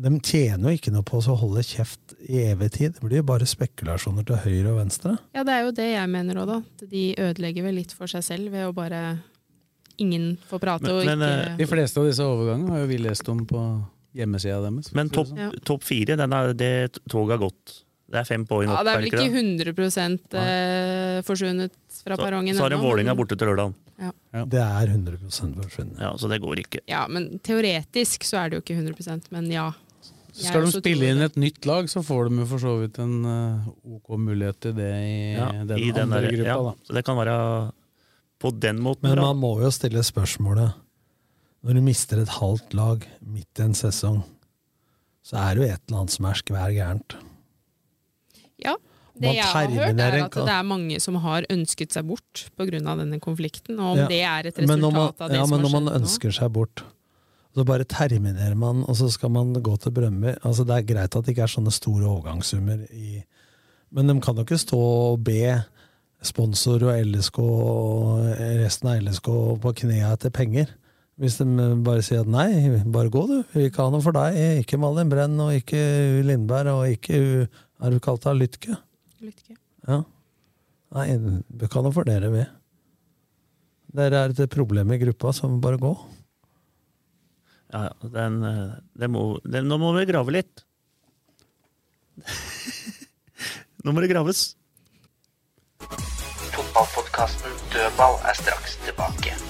De tjener jo ikke noe på å holde kjeft i evig tid. Det blir jo bare spekulasjoner til høyre og venstre. Ja, det er jo det jeg mener òg, da. De ødelegger vel litt for seg selv ved å bare Ingen får prate Men- og ikke men, De fleste av disse overgangene har jo vi lest om på hjemmesida deres. Men topp Ja. top fire, den er, det toget har gått. Det er fem poeng Ja, opp. det er vel ikke ikke 100 eh, forsvunnet fra Så, perrongen så har de Vålerenga borte til lørdag. Ja. Det er 100% forsvunnet. Ja, så det går ikke. Ja, men teoretisk så er det jo ikke 100% men ja. Så skal de spille inn et nytt lag, så får de jo for så vidt en uh, ok mulighet til det i Ja, den i den andre der, gruppa. ja, da. så det kan være på den måten. Men man må jo stille spørsmålet Når du mister et halvt lag midt i en sesong, så er det jo et eller annet som er skvær gærent. Ja. Det jeg har hørt, er at det er mange som har ønsket seg bort pga. denne konflikten. Og om Ja. det er et resultat man, av det ja, som men når man ønsker seg bort, så bare terminerer man, og så skal man gå til Brønnby. Altså, det er greit at det ikke er sånne store overgangssummer i Men de kan jo ikke stå og be sponsor og LSK og resten av LSK på knærne etter penger. Hvis de bare sier at nei, bare gå du, vi vil ikke ha noe for deg. Ikke Malin Brenn og ikke Lindberg og ikke Er du kalt av Lytke? Lytke. Ja. Nei, vi kan jo fordele med. vi. Dere er et problem i gruppa, så bare gå. Ja, ja, den, den det må, den, nå må vi grave litt. [laughs] nå må det graves. Fotballpodkasten Dødball er straks tilbake.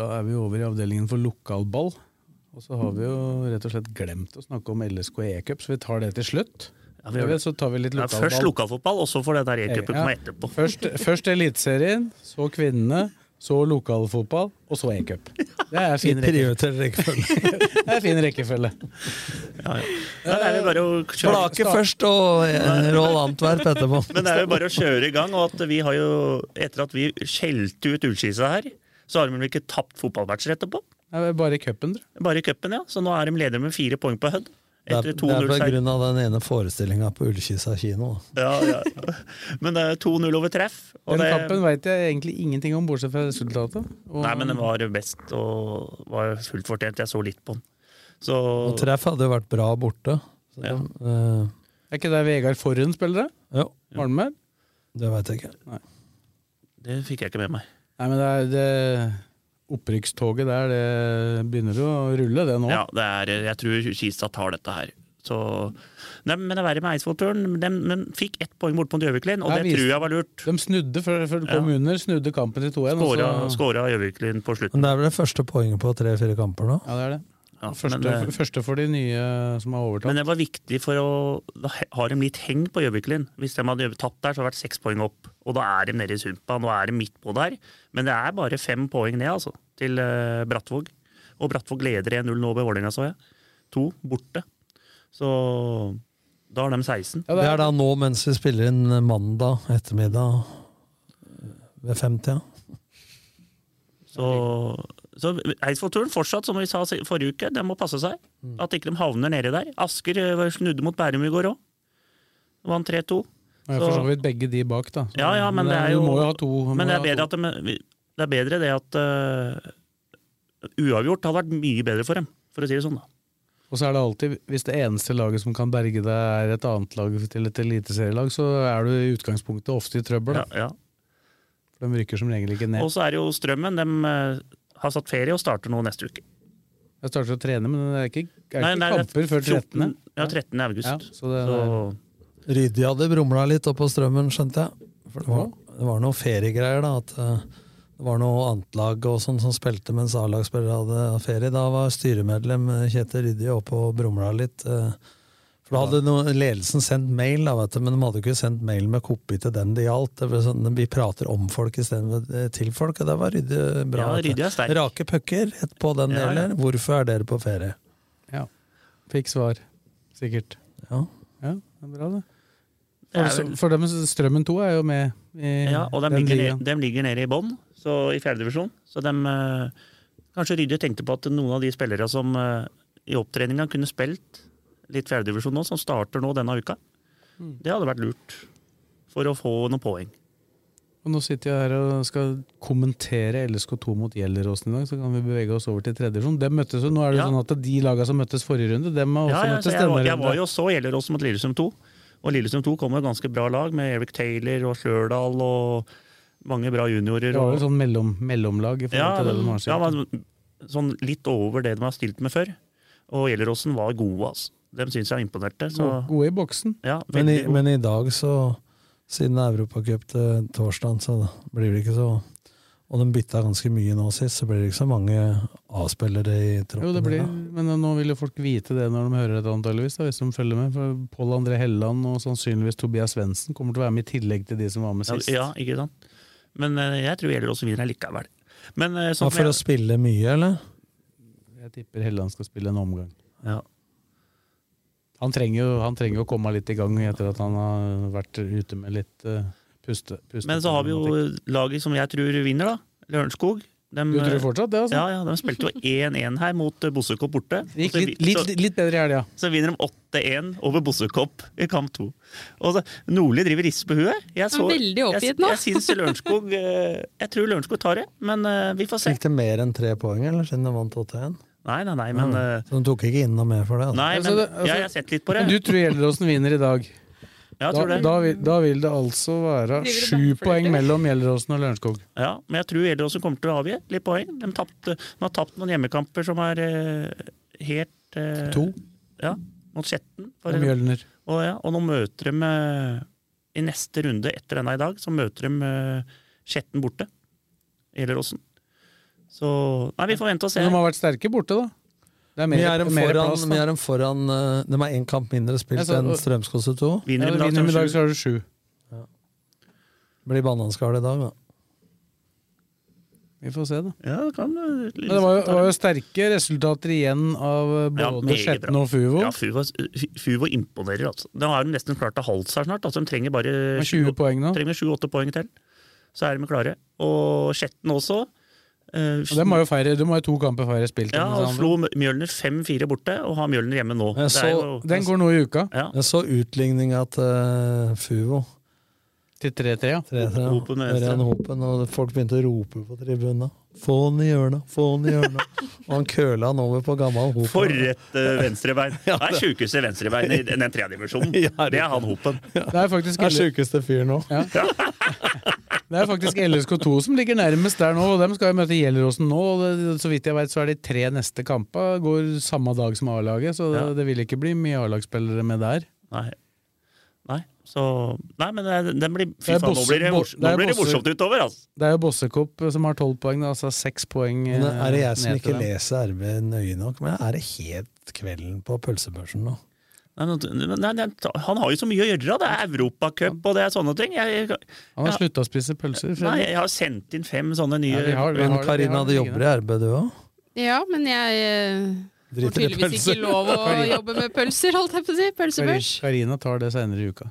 Da er vi over i avdelingen for lokalball. Og så har vi jo rett og slett glemt å snakke om LSK E-cup, så vi tar det til slutt. Ja, vi. Så tar vi litt Ja, først lokalfotball, og så får det der e-cupen Ja. komme etterpå. [laughs] Først, først Eliteserien, så kvinnene, så lokalfotball, og så e-cup. [laughs] Det er fin rekkefølge. [laughs] Det er fin rekkefølge. Ja, ja. Ja, det er kjøre Flake først og eh, Roll Antwerp etterpå. Men det er jo bare å kjøre i gang. Og at vi har jo, etter at vi skjelte ut Ullskisa her, så har de vel ikke tapt fotballmatcher etterpå? Er bare i cupen, tror. Bare i cupen, ja. Så nå er de ledere med fire poeng på Hødd. Det er, det er på grunn av den ene forestillinga på Ullkisa kino. da. Ja, ja. [laughs] Men det er 2-0 over treff. Og Den det, kampen veit jeg egentlig ingenting om, bortsett fra resultatet. Og- nei, men den var best og var fullt fortjent. Jeg så litt på den. Så Og treff hadde jo vært bra borte. Så Ja. de, uh... Er ikke det Vegard Forhund spiller, det? Ja. Var han med? det veit jeg ikke. det fikk jeg ikke med meg. Nei, men det er det opprykkstoget der, det begynner å rulle, det nå. Ja, det er, jeg tror Kista tar dette her. Så, Nei, men det er verre med Eidsvollturen. De, de fikk ett poeng borte mot Gjøviklin, og nei, det tror jeg var lurt. De snudde før, før de kom Ja. under, snudde kampen til 2-1. og Skåra, skåra Gjøviklin på slutten. Men det er vel det første poenget på tre-fire kamper nå? Ja, det er det. Ja, Første, men, det- første for de nye som har overtatt. Men det var viktig for å Da har de litt heng på Gjøviklin. Hvis de hadde tapt der, så hadde det vært seks poeng opp. Og da er de nede i sumpa. Nå er de midt på der. Men det er bare fem poeng ned, altså, til eh, Brattvåg. Og Brattvåg leder 1-0 nå ved Vålerenga, så jeg. To borte. Så da har de 16. det, er da nå mens vi spiller inn mandag ettermiddag ved femtida. Så, så Eidsvollturen fortsatt, som vi sa forrige uke, den må passe seg. Mm. At ikke de havner nedi der. Asker eh, snudde mot Bærum i går òg. Vant 3-2. Og jeg for så vidt begge de bak, da. Så Ja, ja, men det er jo må jo to. Men det er bedre, at de, det er bedre det at uh, uavgjort hadde vært mye bedre for dem, for å si det sånn. da. Og så er det alltid, hvis det eneste laget som kan berge deg er et annet lag til et eliteserielag, så er du i utgangspunktet ofte i trøbbel. Ja, ja. For de rykker som regel ikke ned. Og så er det jo Strømmen. De eh, har satt ferie og starter nå neste uke. Jeg starter å trene, men det er ikke, er Nei, ikke nei, er kamper før 13. Ja, 13. august. Ja, så det, Så- Ryddi hadde brumla litt oppå strømmen, skjønte jeg. For det var, det var noe feriegreier, da. At eh, det var noe annet lag og sånn som spilte mens A-lagsspillere hadde ferie. Da var styremedlem eh, Kjetil Ryddi oppe og brumla litt. eh, For da hadde noen, ledelsen sendt mail, da, vet du, men de hadde ikke sendt mail med kopi til den det gjaldt. Sånn, vi prater om folk istedenfor til folk, og det var ryddig bra. Ja, ryddig er sterk. Rake pucker rett på den Ja, ja. Hvorfor er dere på ferie? Ja. Fikk svar, sikkert. Ja. ja det er bra, det. For, for dem, Strømmen 2 er jo med i Ja, og de den ligger, ligaen. ned, de ligger nede i bånn, så i fjerdedivisjon. Så de eh, Kanskje Rydde tenkte på at noen av de spillere som eh, i opptreninga kunne spilt litt fjerdedivisjon nå, som starter nå denne uka, Mm. det hadde vært lurt. For å få noen poeng. Og nå sitter jeg her og skal kommentere LSK2 mot Gjelleråsen i dag, så kan vi bevege oss over til tredjedivisjon. De møttes jo, Nå er det Ja. sånn at de lagene som møttes forrige runde, dem har også Ja, ja, møttes denne var- jeg var jo så Gjelleråsen mot Lillestrøm 2. Og Lillestrøm 2 kom med et ganske bra lag, med Eric Taylor og Slørdal og mange bra juniorer. Det var jo sånn mellom, mellomlag i forhold Ja, til det de har ja, sånn litt over det de har stilt med før. Og Gjelleråsen var gode, altså. Dem syns jeg imponerte. Så, Gode i boksen. ja, Men i, men i dag, så Siden det er Europacup til torsdag, så blir det ikke så Og de bytta ganske mye nå sist, så blir det ikke så mange A-spillere i troppen. Jo, det blir, men nå vil jo folk vite det når de hører dette, antageligvis, hvis de følger med. For Pål André Helleland og sannsynligvis Tobias Svendsen kommer til å være med i tillegg til de som var med sist. ja, ikke sant. Men eh, jeg tror Gjelleråsen vinner likevel. Men sånn, Ja, for for å spille mye, eller? Jeg tipper Helleland skal spille en omgang. Ja. Han trenger jo han trenger jo å komme litt i gang etter at han har vært ute med litt uh, puste, puste. Men så har vi jo laget som jeg tror vinner, da. Lørenskog. De, Du tror fortsatt det, altså? Ja, ja, de spilte jo 1-1 her mot eh, Bossekopp borte. Det gikk så litt, litt, litt bedre i helga. Så vinner de 8-1 over Bossekopp i kamp to. Og så, Nordli driver rister på huet. Jeg Han er veldig oppgitt nå. Jeg, jeg syns Lørenskog [laughs] eh, Jeg tror Lørenskog tar det, men vi får se. Fikk det mer enn tre poeng, eller siden de vant 8-1? Nei, nei, nei, men Ja, eh, Så de tok ikke inn noe mer for det? Altså. Nei, Altså, men altså- jeg har sett litt på det. Men du tror Gjelleråsen vinner i dag? Ja, jeg Da, tror det. da, vil, da vil det altså være sju poeng mellom Gjelleråsen og Lørenskog. Ja, men jeg tror Gjelleråsen kommer til å avgi litt poeng. De, tappte, de har tapt noen hjemmekamper som er eh, helt eh, To. Ja, mot Skjetten. Og Mjølner. Og, ja, og nå møter de eh, I neste runde etter denne i dag, så møter de eh, Skjetten borte. Gjelleråsen. Så Nei, vi får vente og se. Men de har vært sterke borte, da. Det er mer, Vi er dem foran, plass, vi da. er dem foran eh, De har én kamp mindre spilt Ja, så- enn Strømskose 2. Vinner Ja, de i så dag, så har du sju. Blir bananskall i dag, da. Vi får se, da. Ja, det kan eh, det var jo, det var jo sterke resultater igjen av både Ja, både meget Skjetten og Fuvo. Ja, Fuvo, Fuvo imponerer, altså. De har de nesten klart å holde seg snart. Altså, de trenger bare 7-8 poeng 7-8 poeng til. Så er de klare. Og Skjetten også. Eh, Og har jo feire, de må jo to kamper færre spilt. ja, og slo. Mjølner 5-4 borte, og har Mjølner hjemme nå. Er så- jo, Den går nå i uka. ja, Jeg så utligninga til Fuvo. Til 3-3, ja. Tre-tre, Hopen med venstre. Ørjan Hopen, og folk begynte å rope på tribunen. Få han i hjørnet, få han i hjørnet. [laughs] og han køla han over på gammel Hopen. For et uh, venstrebein! Det er sjukeste venstrebeinet i den tredjedivisjonen. Ja, Det er han Hopen. Det er faktisk, er sjukeste fyr nå. det er faktisk LSK2 som ligger nærmest der nå, og dem skal jo møte Gjelleråsen nå. og Så vidt jeg vet, så er de tre neste kampa går samme dag som A-laget, så det, Ja. det vil ikke bli mye A-lagsspillere med der. Nei. Så Nei, men det, den blir Fy Det faen, nå blir det, det nå blir det morsomt utover, altså! Det er jo Bossekopp som har tolv poeng, altså seks poeng Men eh, er det jeg som ikke leser RB nøye nok? Men er det helt kvelden på pølsebørsen nå? Nei, nei, nei, han har jo så mye å gjøre. Det er Europacup og det er sånne ting. Jeg, jeg, Han har slutta å spise pølser. Nei, jeg har sendt inn fem sånne nye Ja, har- Men Karina, du jobber i RB du òg? Ja, men jeg eh, får tydeligvis ikke lov å [laughs] jobbe med pølser, holdt jeg på å si. Pølsebørs. Karina tar det seinere i uka.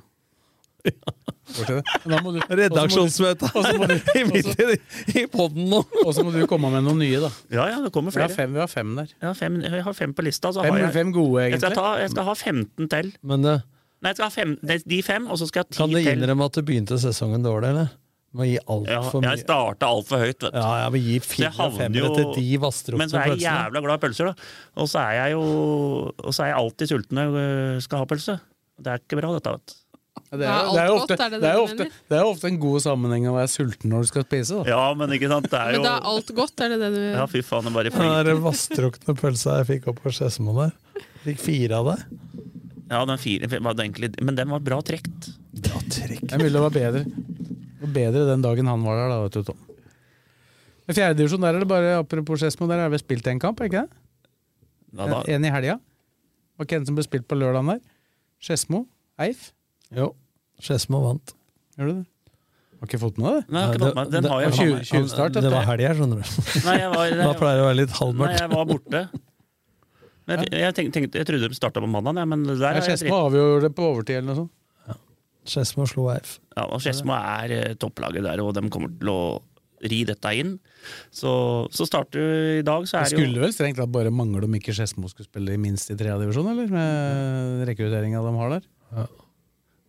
Redaksjonsmøte må [laughs] i midt i, i poden nå! [laughs] Og så må du komme med noen nye, da. Ja, ja, det kommer Vi har flere. fem, vi har fem der. Har fem, jeg har fem på lista. Så Fem, har jeg, fem gode, jeg, skal egentlig. ta, jeg skal ha 15 til. Men det, Nei, jeg skal ha fem, de- fem, og så skal jeg ha kan du innrømme at du begynte sesongen dårlig, eller? Må gi Ja, altfor mye. jeg starta altfor høyt, vet du. Ja, jeg vil gi fire femmere jo- til de pølsene Men så er jeg jævla glad i pølser, da. Og så er jeg jo Og så er jeg alltid sulten når jeg øh, skal ha pølse. Det er ikke bra, dette, vet du. Det er, det er jo ofte, det er ofte, det er jo ofte en god sammenheng å være sulten når du skal spise. Da. Ja, men ikke sant, det er Men jo da er alt godt, er det det du Ja, fy faen, det bare Den der vastrukne pølsa jeg fikk opp på Skedsmo der. Fikk fire av det. Ja, den fire var det egentlig Men den var bra trekt. Bra trekt. Jeg ville mulig det var bedre. Det var bedre den dagen han var der, da, vet du, Tom. I fjerdedivisjon der er det bare apropos Skedsmo, der er vi spilt en kamp, er ikke det? Da. En i helga. Var ikke en som ble spilt på lørdagen der? Skedsmo? Eif? Jo. Skedsmo vant. Gjør du det? Har ikke fått med det? Nei, jeg har ikke fått med- den har jeg Det var faen meg. Tjuvstart, Det var helg her, skjønner du. Nei, jeg var, Da pleier det å være litt Nei, halvmørkt. jeg var borte. Men jeg, jeg, tenkte, tenkte, jeg trodde de starta på mandag, ja, men der Ja, er jeg Skedsmo dritt. avgjorde det på overtid eller noe sånt. Skedsmo slo Eif. Ja, og Skedsmo er eh, topplaget der, og de kommer til å ri dette inn. Så, så starter du i dag, så Det er det jo skulle vel strengt tatt bare mangle om ikke Skedsmo skulle spille i minst i tredje divisjon, eller? Med rekrutteringa de har der.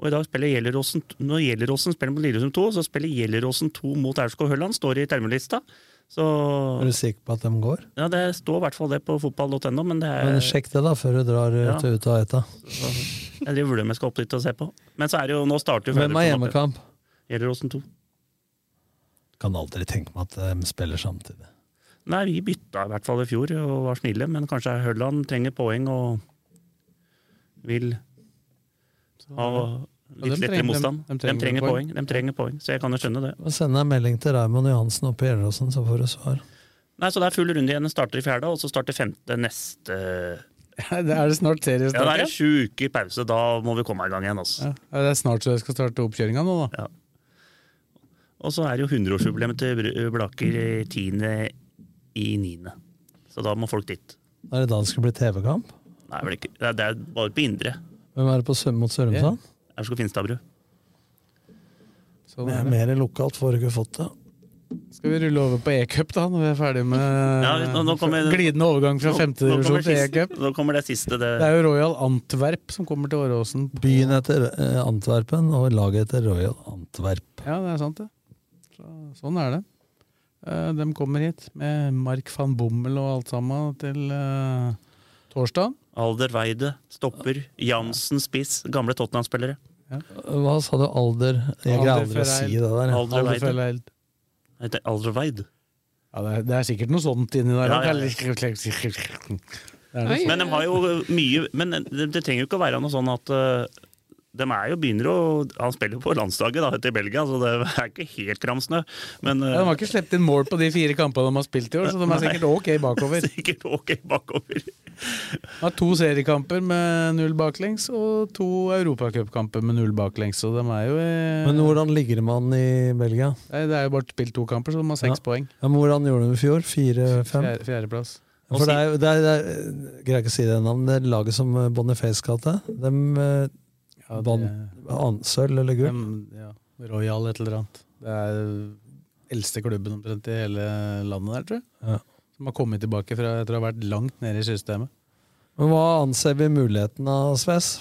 Og i dag spiller Gjelleråsen Når Gjelleråsen spiller mot Lillestrøm 2, så spiller Gjelleråsen 2 mot Aurskog Høland, står i termelista. Så Er du sikker på at de går? ja, det står i hvert fall det på fotball.no, men det Men sjekk det, da, før du drar Ja. ut, ut og eta. [laughs] Jeg driver jeg skal opp dit og se på. Men så er det jo, nå starter jo Hvem er hjemmekamp? Gjelleråsen 2. Kan aldri tenke meg at de spiller samtidig. Nei, vi bytta i hvert fall i fjor og var snille, men kanskje Hølland trenger poeng og vil ha litt ja, lettere motstand. De, De trenger, trenger trenger poeng. poeng. De trenger poeng, så jeg kan jo skjønne det. Og Send en melding til Raymond Johansen oppe i Gjelleråsen, så får du svar. Nei, Så det er full runde igjen. Den starter i fjerde, og så starter femte neste Det Er det snart Ja, det er sju uker pause. Da må vi komme i gang igjen. Altså. Ja, det er snart så jeg skal starte oppkjøringa nå, da. Og så er det jo 100-årsjubileet til Blaker 10. i 9. Så da må folk dit. Er det da det skal bli TV-kamp? Nei, Det er bare på indre. Hvem er det på Søm mot Sørumsand? Aurskog Finstadbru. Sånn Det er er det. mer lokalt, får du ikke fått det. Skal vi rulle over på e-cup, da, når vi er ferdig med Ja, nå- nå kommer- glidende overgang fra Nå- femte nå kommer divisjon til siste- e-cup? Nå kommer det siste. Det, Det er jo Royal Antwerp som kommer til Åråsen. på- Byen heter eh, Antwerpen, og laget heter Royal Antwerp. Ja, det er sant, det. Så, sånn er det. Eh, de kommer hit med Mark van Bommel og alt sammen til eh, torsdag. Alder Weide, stopper. Jansen spiss. Gamle Tottenham-spillere. Hva sa du, alder? Jeg greier aldri å si det der. Alder Weide. Heter Alder Weide. Ja, det er, det er sikkert noe sånt inni der. Ja, ja, ja. Er. Men de har jo mye Men det, det trenger jo ikke å være noe sånn at eh, de er jo begynner å Han spiller jo på landslaget da, til Belgia, så det er ikke helt kramsnø. Men eh, Ja, de har ikke sluppet inn mål på de fire kampene de har spilt i år, så de er sikkert ok bakover. [laughs] sikkert ok bakover. De har to seriekamper med null baklengs og to europacupkamper med null baklengs, så de er jo i... Men hvordan ligger man i Belgia? Nei, Det er jo bare spilt to kamper, så de har seks Ja. poeng. Ja, men hvordan gjorde de i fjor? Fire-fem? Fjerde, fjerdeplass. For det er, jo- det er, det er, greier ikke å si det navnet, det er laget som eh, Boniface kalte det. Ja, det- sølv eller gull. Ja, Royal et eller annet. Det er eldste klubben omtrent i hele landet der, tror jeg. Ja. Som har kommet tilbake fra etter å ha vært langt nede i systemet. Men hva anser vi muligheten av, Sves?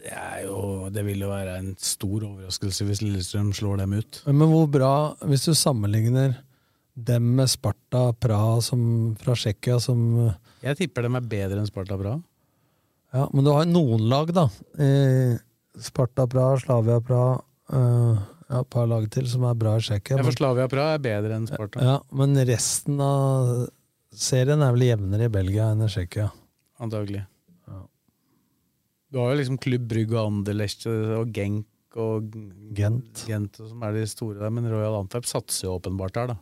Det, er jo, det vil jo være en stor overraskelse hvis Lillestrøm slår dem ut. Men hvor bra, hvis du sammenligner dem med Sparta Praha som, fra Tsjekkia som eh, Jeg tipper dem er bedre enn Sparta Praha. Ja, men du har noen lag, da. Eh, Sparta Praha, Slavia Praha uh, Ja, et par lag til som er bra i Tsjekkia. Ja, for Slavia Praha er bedre enn Sparta. Ja, men resten av serien er vel jevnere i Belgia enn i Tsjekkia. Antagelig. Du har jo liksom Klubb Brygg og Anderlecht og Genk og Gent. Gent som er de store der, men Royal Antwerp satser jo åpenbart der, da.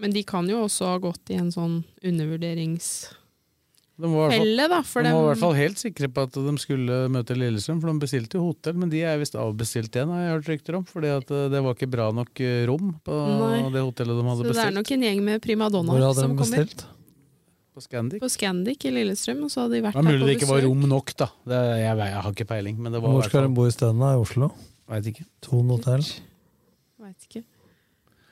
Men de kan jo også ha gått i en sånn undervurderingsfelle, De var, i fall- da. For de var i hvert fall helt sikre på at de skulle møte Lillestrøm, for de bestilte jo hotell, men de er visst avbestilt igjen, har jeg hørt rykter om. Fordi eh, det var ikke bra nok eh, rom på Nei. det hotellet de hadde bestilt. Så det er nok en gjeng med Hvor hadde som de kommer. bestilt? På Scandic. På Scandic i Lillestrøm, og så hadde de vært Det er mulig det ikke var rom nok, da. Det, jeg, jeg har ikke peiling. Men det var Hvor skal de bo isteden? da? I Oslo? Veit ikke. Thon hotell? Vet ikke.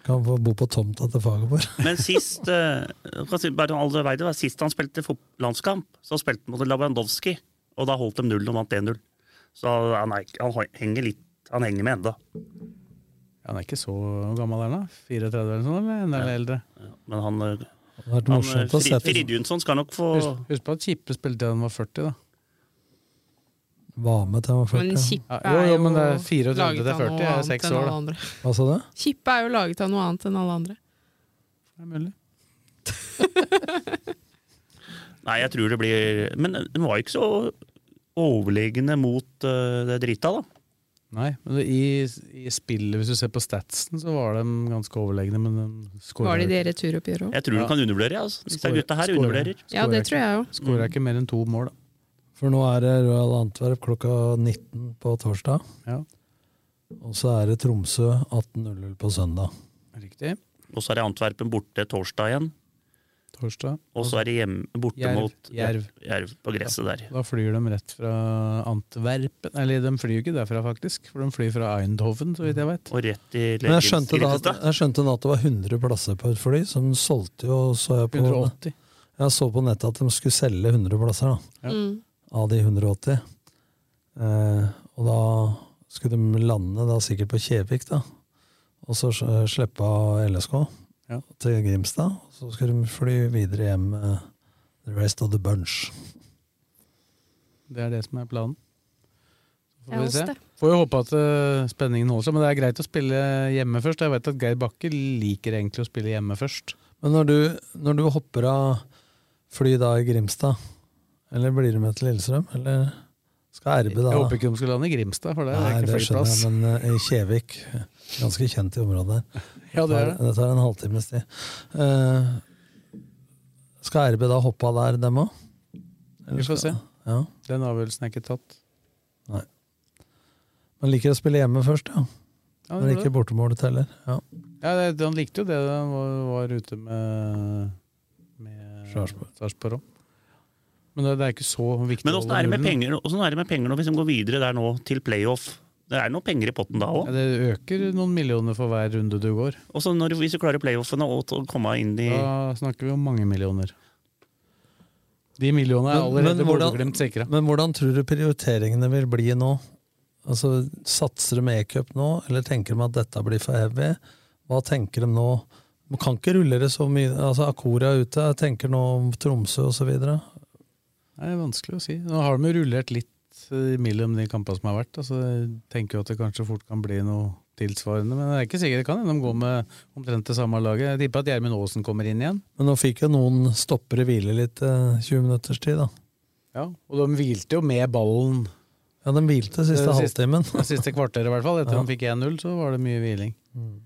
Kan få bo på tomta til Fagerborg. [laughs] Men sist eh, kan bare alle vet det, var sist han spilte landskamp, så spilte han mot Lewandowski, og da holdt de null og vant 1-0. Så han, er, han henger litt Han henger med enda. Han er ikke så gammel ennå? nå? 34 eller sånn, eller enda eldre? Men han, eh, Det hadde vært han å se på skal nok få Husk, husk på at Kippe spilte da han var 40, da. Var med til han var Men 40. Kippe Ja, jo, jo, men det er er 34 jo laget til av 40 noe er annet seks enn år, alle da. andre. Hva sa du? Kippe er jo laget av noe annet enn alle andre. Det er mulig. [laughs] Nei, jeg tror det blir Men den var ikke så overliggende mot uh, det drita, da. Nei, men det, i, i spillet, hvis du ser på statsen, så var de ganske overlegne, men de Var det i det returoppgjøret òg? Jeg tror de kan undervurdere. Altså. Disse gutta her undervurderer. Ja, det tror jeg òg. Skåra ikke mer enn to mål, da. For nå er det Royal Antwerp klokka 19 på torsdag. Ja. Og så er det Tromsø 18.00 på søndag. Riktig. Og så er det Antwerpen borte torsdag igjen. Torsdag. Og så er det hjemme, borte Jerv. mot Jerv. Jerv på gresset der. Da flyr de rett fra Antwerpen Eller de flyr jo ikke derfra, faktisk, for de flyr fra Eindhoven, så vidt jeg vet. Og rett i Men jeg skjønte, da, Liechtenstein. jeg skjønte da at det var 100 plasser på et fly, som solgte jo så jeg på 180. Jeg så på nettet at de skulle selge 100 plasser da, Ja. Mm. Av de 180. Eh, og da skulle de lande da sikkert på Kjevik, da. Og så s- slippe av LSK Ja. til Grimstad. Og så skulle de fly videre hjem med the rest of the bunch. Det er det som er planen. Så får vi se. Får jo håpe at uh, spenningen holder seg, men det er greit å spille hjemme først. Jeg vet at Geir Bakke liker egentlig å spille hjemme først. Men når du, når du hopper av fly da i Grimstad, eller blir du med til Lillestrøm, eller skal RB da? Jeg håper ikke de skal lande i Grimstad, for det er Nei, ikke det skjønner jeg, men eh, i Kjevik, ganske kjent i området der. [laughs] Ja, det er det. Det tar en halvtimes tid. Uh, skal RB da hoppe av der, dem òg? Vi får se. Ja. Den avgjørelsen er ikke tatt. Nei. Man liker å spille hjemme først, ja. Ja, det ikke bortemålet heller. Ja. Ja, det, han likte jo det da han var, var ute med, med Sarpsborg. Men det, det er ikke så viktig. Men åssen er, det med penger, hvordan er det med penger nå hvis de går videre der nå til playoff? Det er noen penger i potten da òg. Ja, det øker noen millioner for hver runde du går. Og så når, hvis du klarer playoffene og komme inn i Da snakker vi om mange millioner. De millionene er allerede men hvordan- Bodø-Glimt sikra. Men hvordan tror du prioriteringene vil bli nå? Altså, Satser de e-cup nå, eller tenker de at dette blir for heavy? Hva tenker de nå? Man kan ikke rulle det så mye. Altså, Akora er ute, jeg tenker nå om Tromsø osv. Det er vanskelig å si. Nå har de rullert litt eh, mellom de kampene som har vært. Altså, jeg tenker jo at det kanskje fort kan bli noe tilsvarende. Men det er ikke sikkert det kan hende de går med omtrent det samme laget. Jeg tipper at Gjermund Aasen kommer inn igjen. Men nå fikk jo noen stoppere hvile litt eh, 20 minutters tid, da. Ja, Og de hvilte jo med ballen. Ja, de hvilte siste Det halvtimen. Det [laughs] siste kvarteret, i hvert fall. Etter Ja. de fikk 1-0, så var det mye hviling.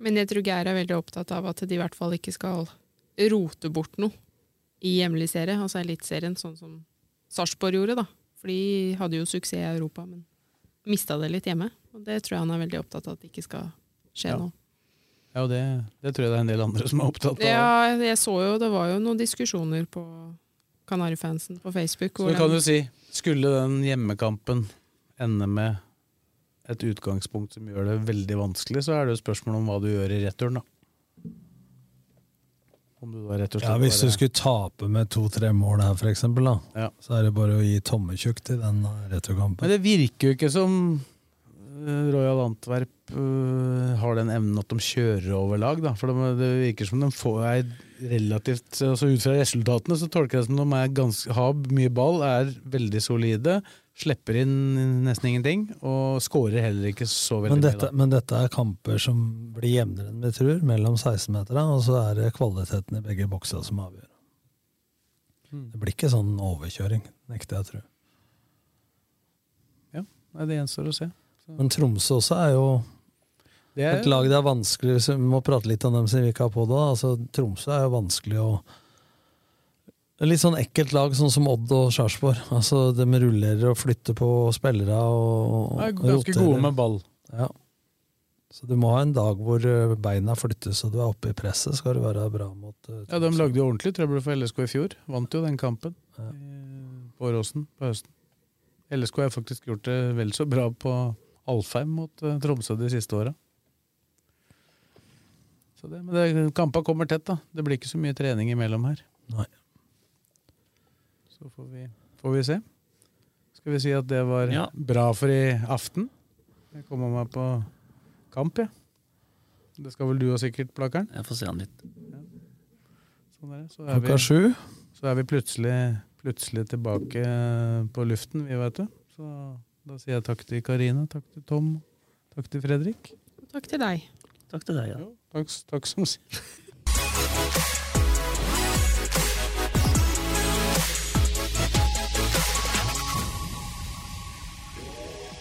Men jeg tror Geir er veldig opptatt av at de i hvert fall ikke skal rote bort noe i hjemlig serie, altså Eliteserien, sånn som Sarpsborg gjorde, da. For de hadde jo suksess i Europa, men mista det litt hjemme. Og det tror jeg han er veldig opptatt av at det ikke skal skje Ja. nå. Ja, og det, det tror jeg det er en del andre som er opptatt av. Ja, jeg så jo, det var jo noen diskusjoner på Kanarifansen på Facebook. Så hvor du kan de- si, skulle den hjemmekampen ende med et utgangspunkt som gjør det veldig vanskelig, så er det jo spørsmål om hva du gjør i returen, da. Om du da rett og slett Ja, Hvis du skulle tape med to-tre mål her, for eksempel, da, Ja. så er det bare å gi tommetjukk til den returkampen. Men det virker jo ikke som eh, Royal Antwerp uh, har den evnen at de kjører over lag. Da. For de, det virker som de får relativt altså Ut fra resultatene så tolker jeg det som de er ganske, har mye ball, er veldig solide, slipper inn nesten ingenting, og skårer heller ikke så veldig Men mye. dette, Da. men dette er kamper som blir jevnere enn vi tror, mellom 16-meterne, og så er det kvaliteten i begge bokser som avgjør. Mm. Det blir ikke sånn overkjøring, nekter jeg å tro. Ja, det gjenstår å se. Men Tromsø også er jo Det er- et lag det er vanskelig Vi må prate litt om dem siden vi ikke har på det. Altså, Tromsø er jo vanskelig å Litt sånn ekkelt lag, sånn som Odd og Sarpsborg. Altså, de rullerer og flytter på spillere og, og De er ganske roterer. gode med ball. Ja. Så du må ha en dag hvor eh, beina flyttes og du er oppe i presset, skal du være bra mot uh, Ja, De lagde jo ordentlig trøbbel for LSK i fjor. Vant jo den kampen ja. på Åråsen på høsten. LSK har faktisk gjort det vel så bra på Alfheim mot uh, Tromsø de siste åra. Så men det, kampa kommer tett, da. Det blir ikke så mye trening imellom her. Nei. Så får vi, får vi se. Skal vi si at det var Ja. bra for i aften? Jeg kommer meg på kamp, jeg. Det skal vel du òg sikkert, Plakkeren? Jeg får se han litt. Sånn er det. Så er Klokka vi- sju. Så er vi plutselig, plutselig tilbake på luften, vi, vet du. Så da sier jeg takk til Karina, takk til Tom, takk til Fredrik. Takk til deg. Takk til deg, ja. Takk, takk som sier.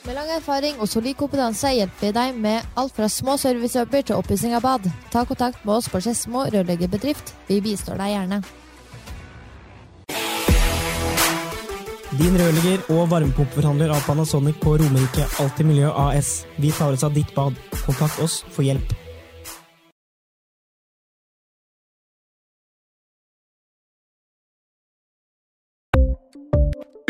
Med lang erfaring og solid kompetanse hjelper vi deg med alt fra små servicejobber til oppussing av bad. Ta kontakt med oss på Skedsmo rørleggerbedrift. Vi bistår deg gjerne. Din rørlegger og varmepumpeforhandler av Panasonic på Romerike Alltid Miljø AS. Vi tar oss av ditt bad. Kontakt oss for hjelp.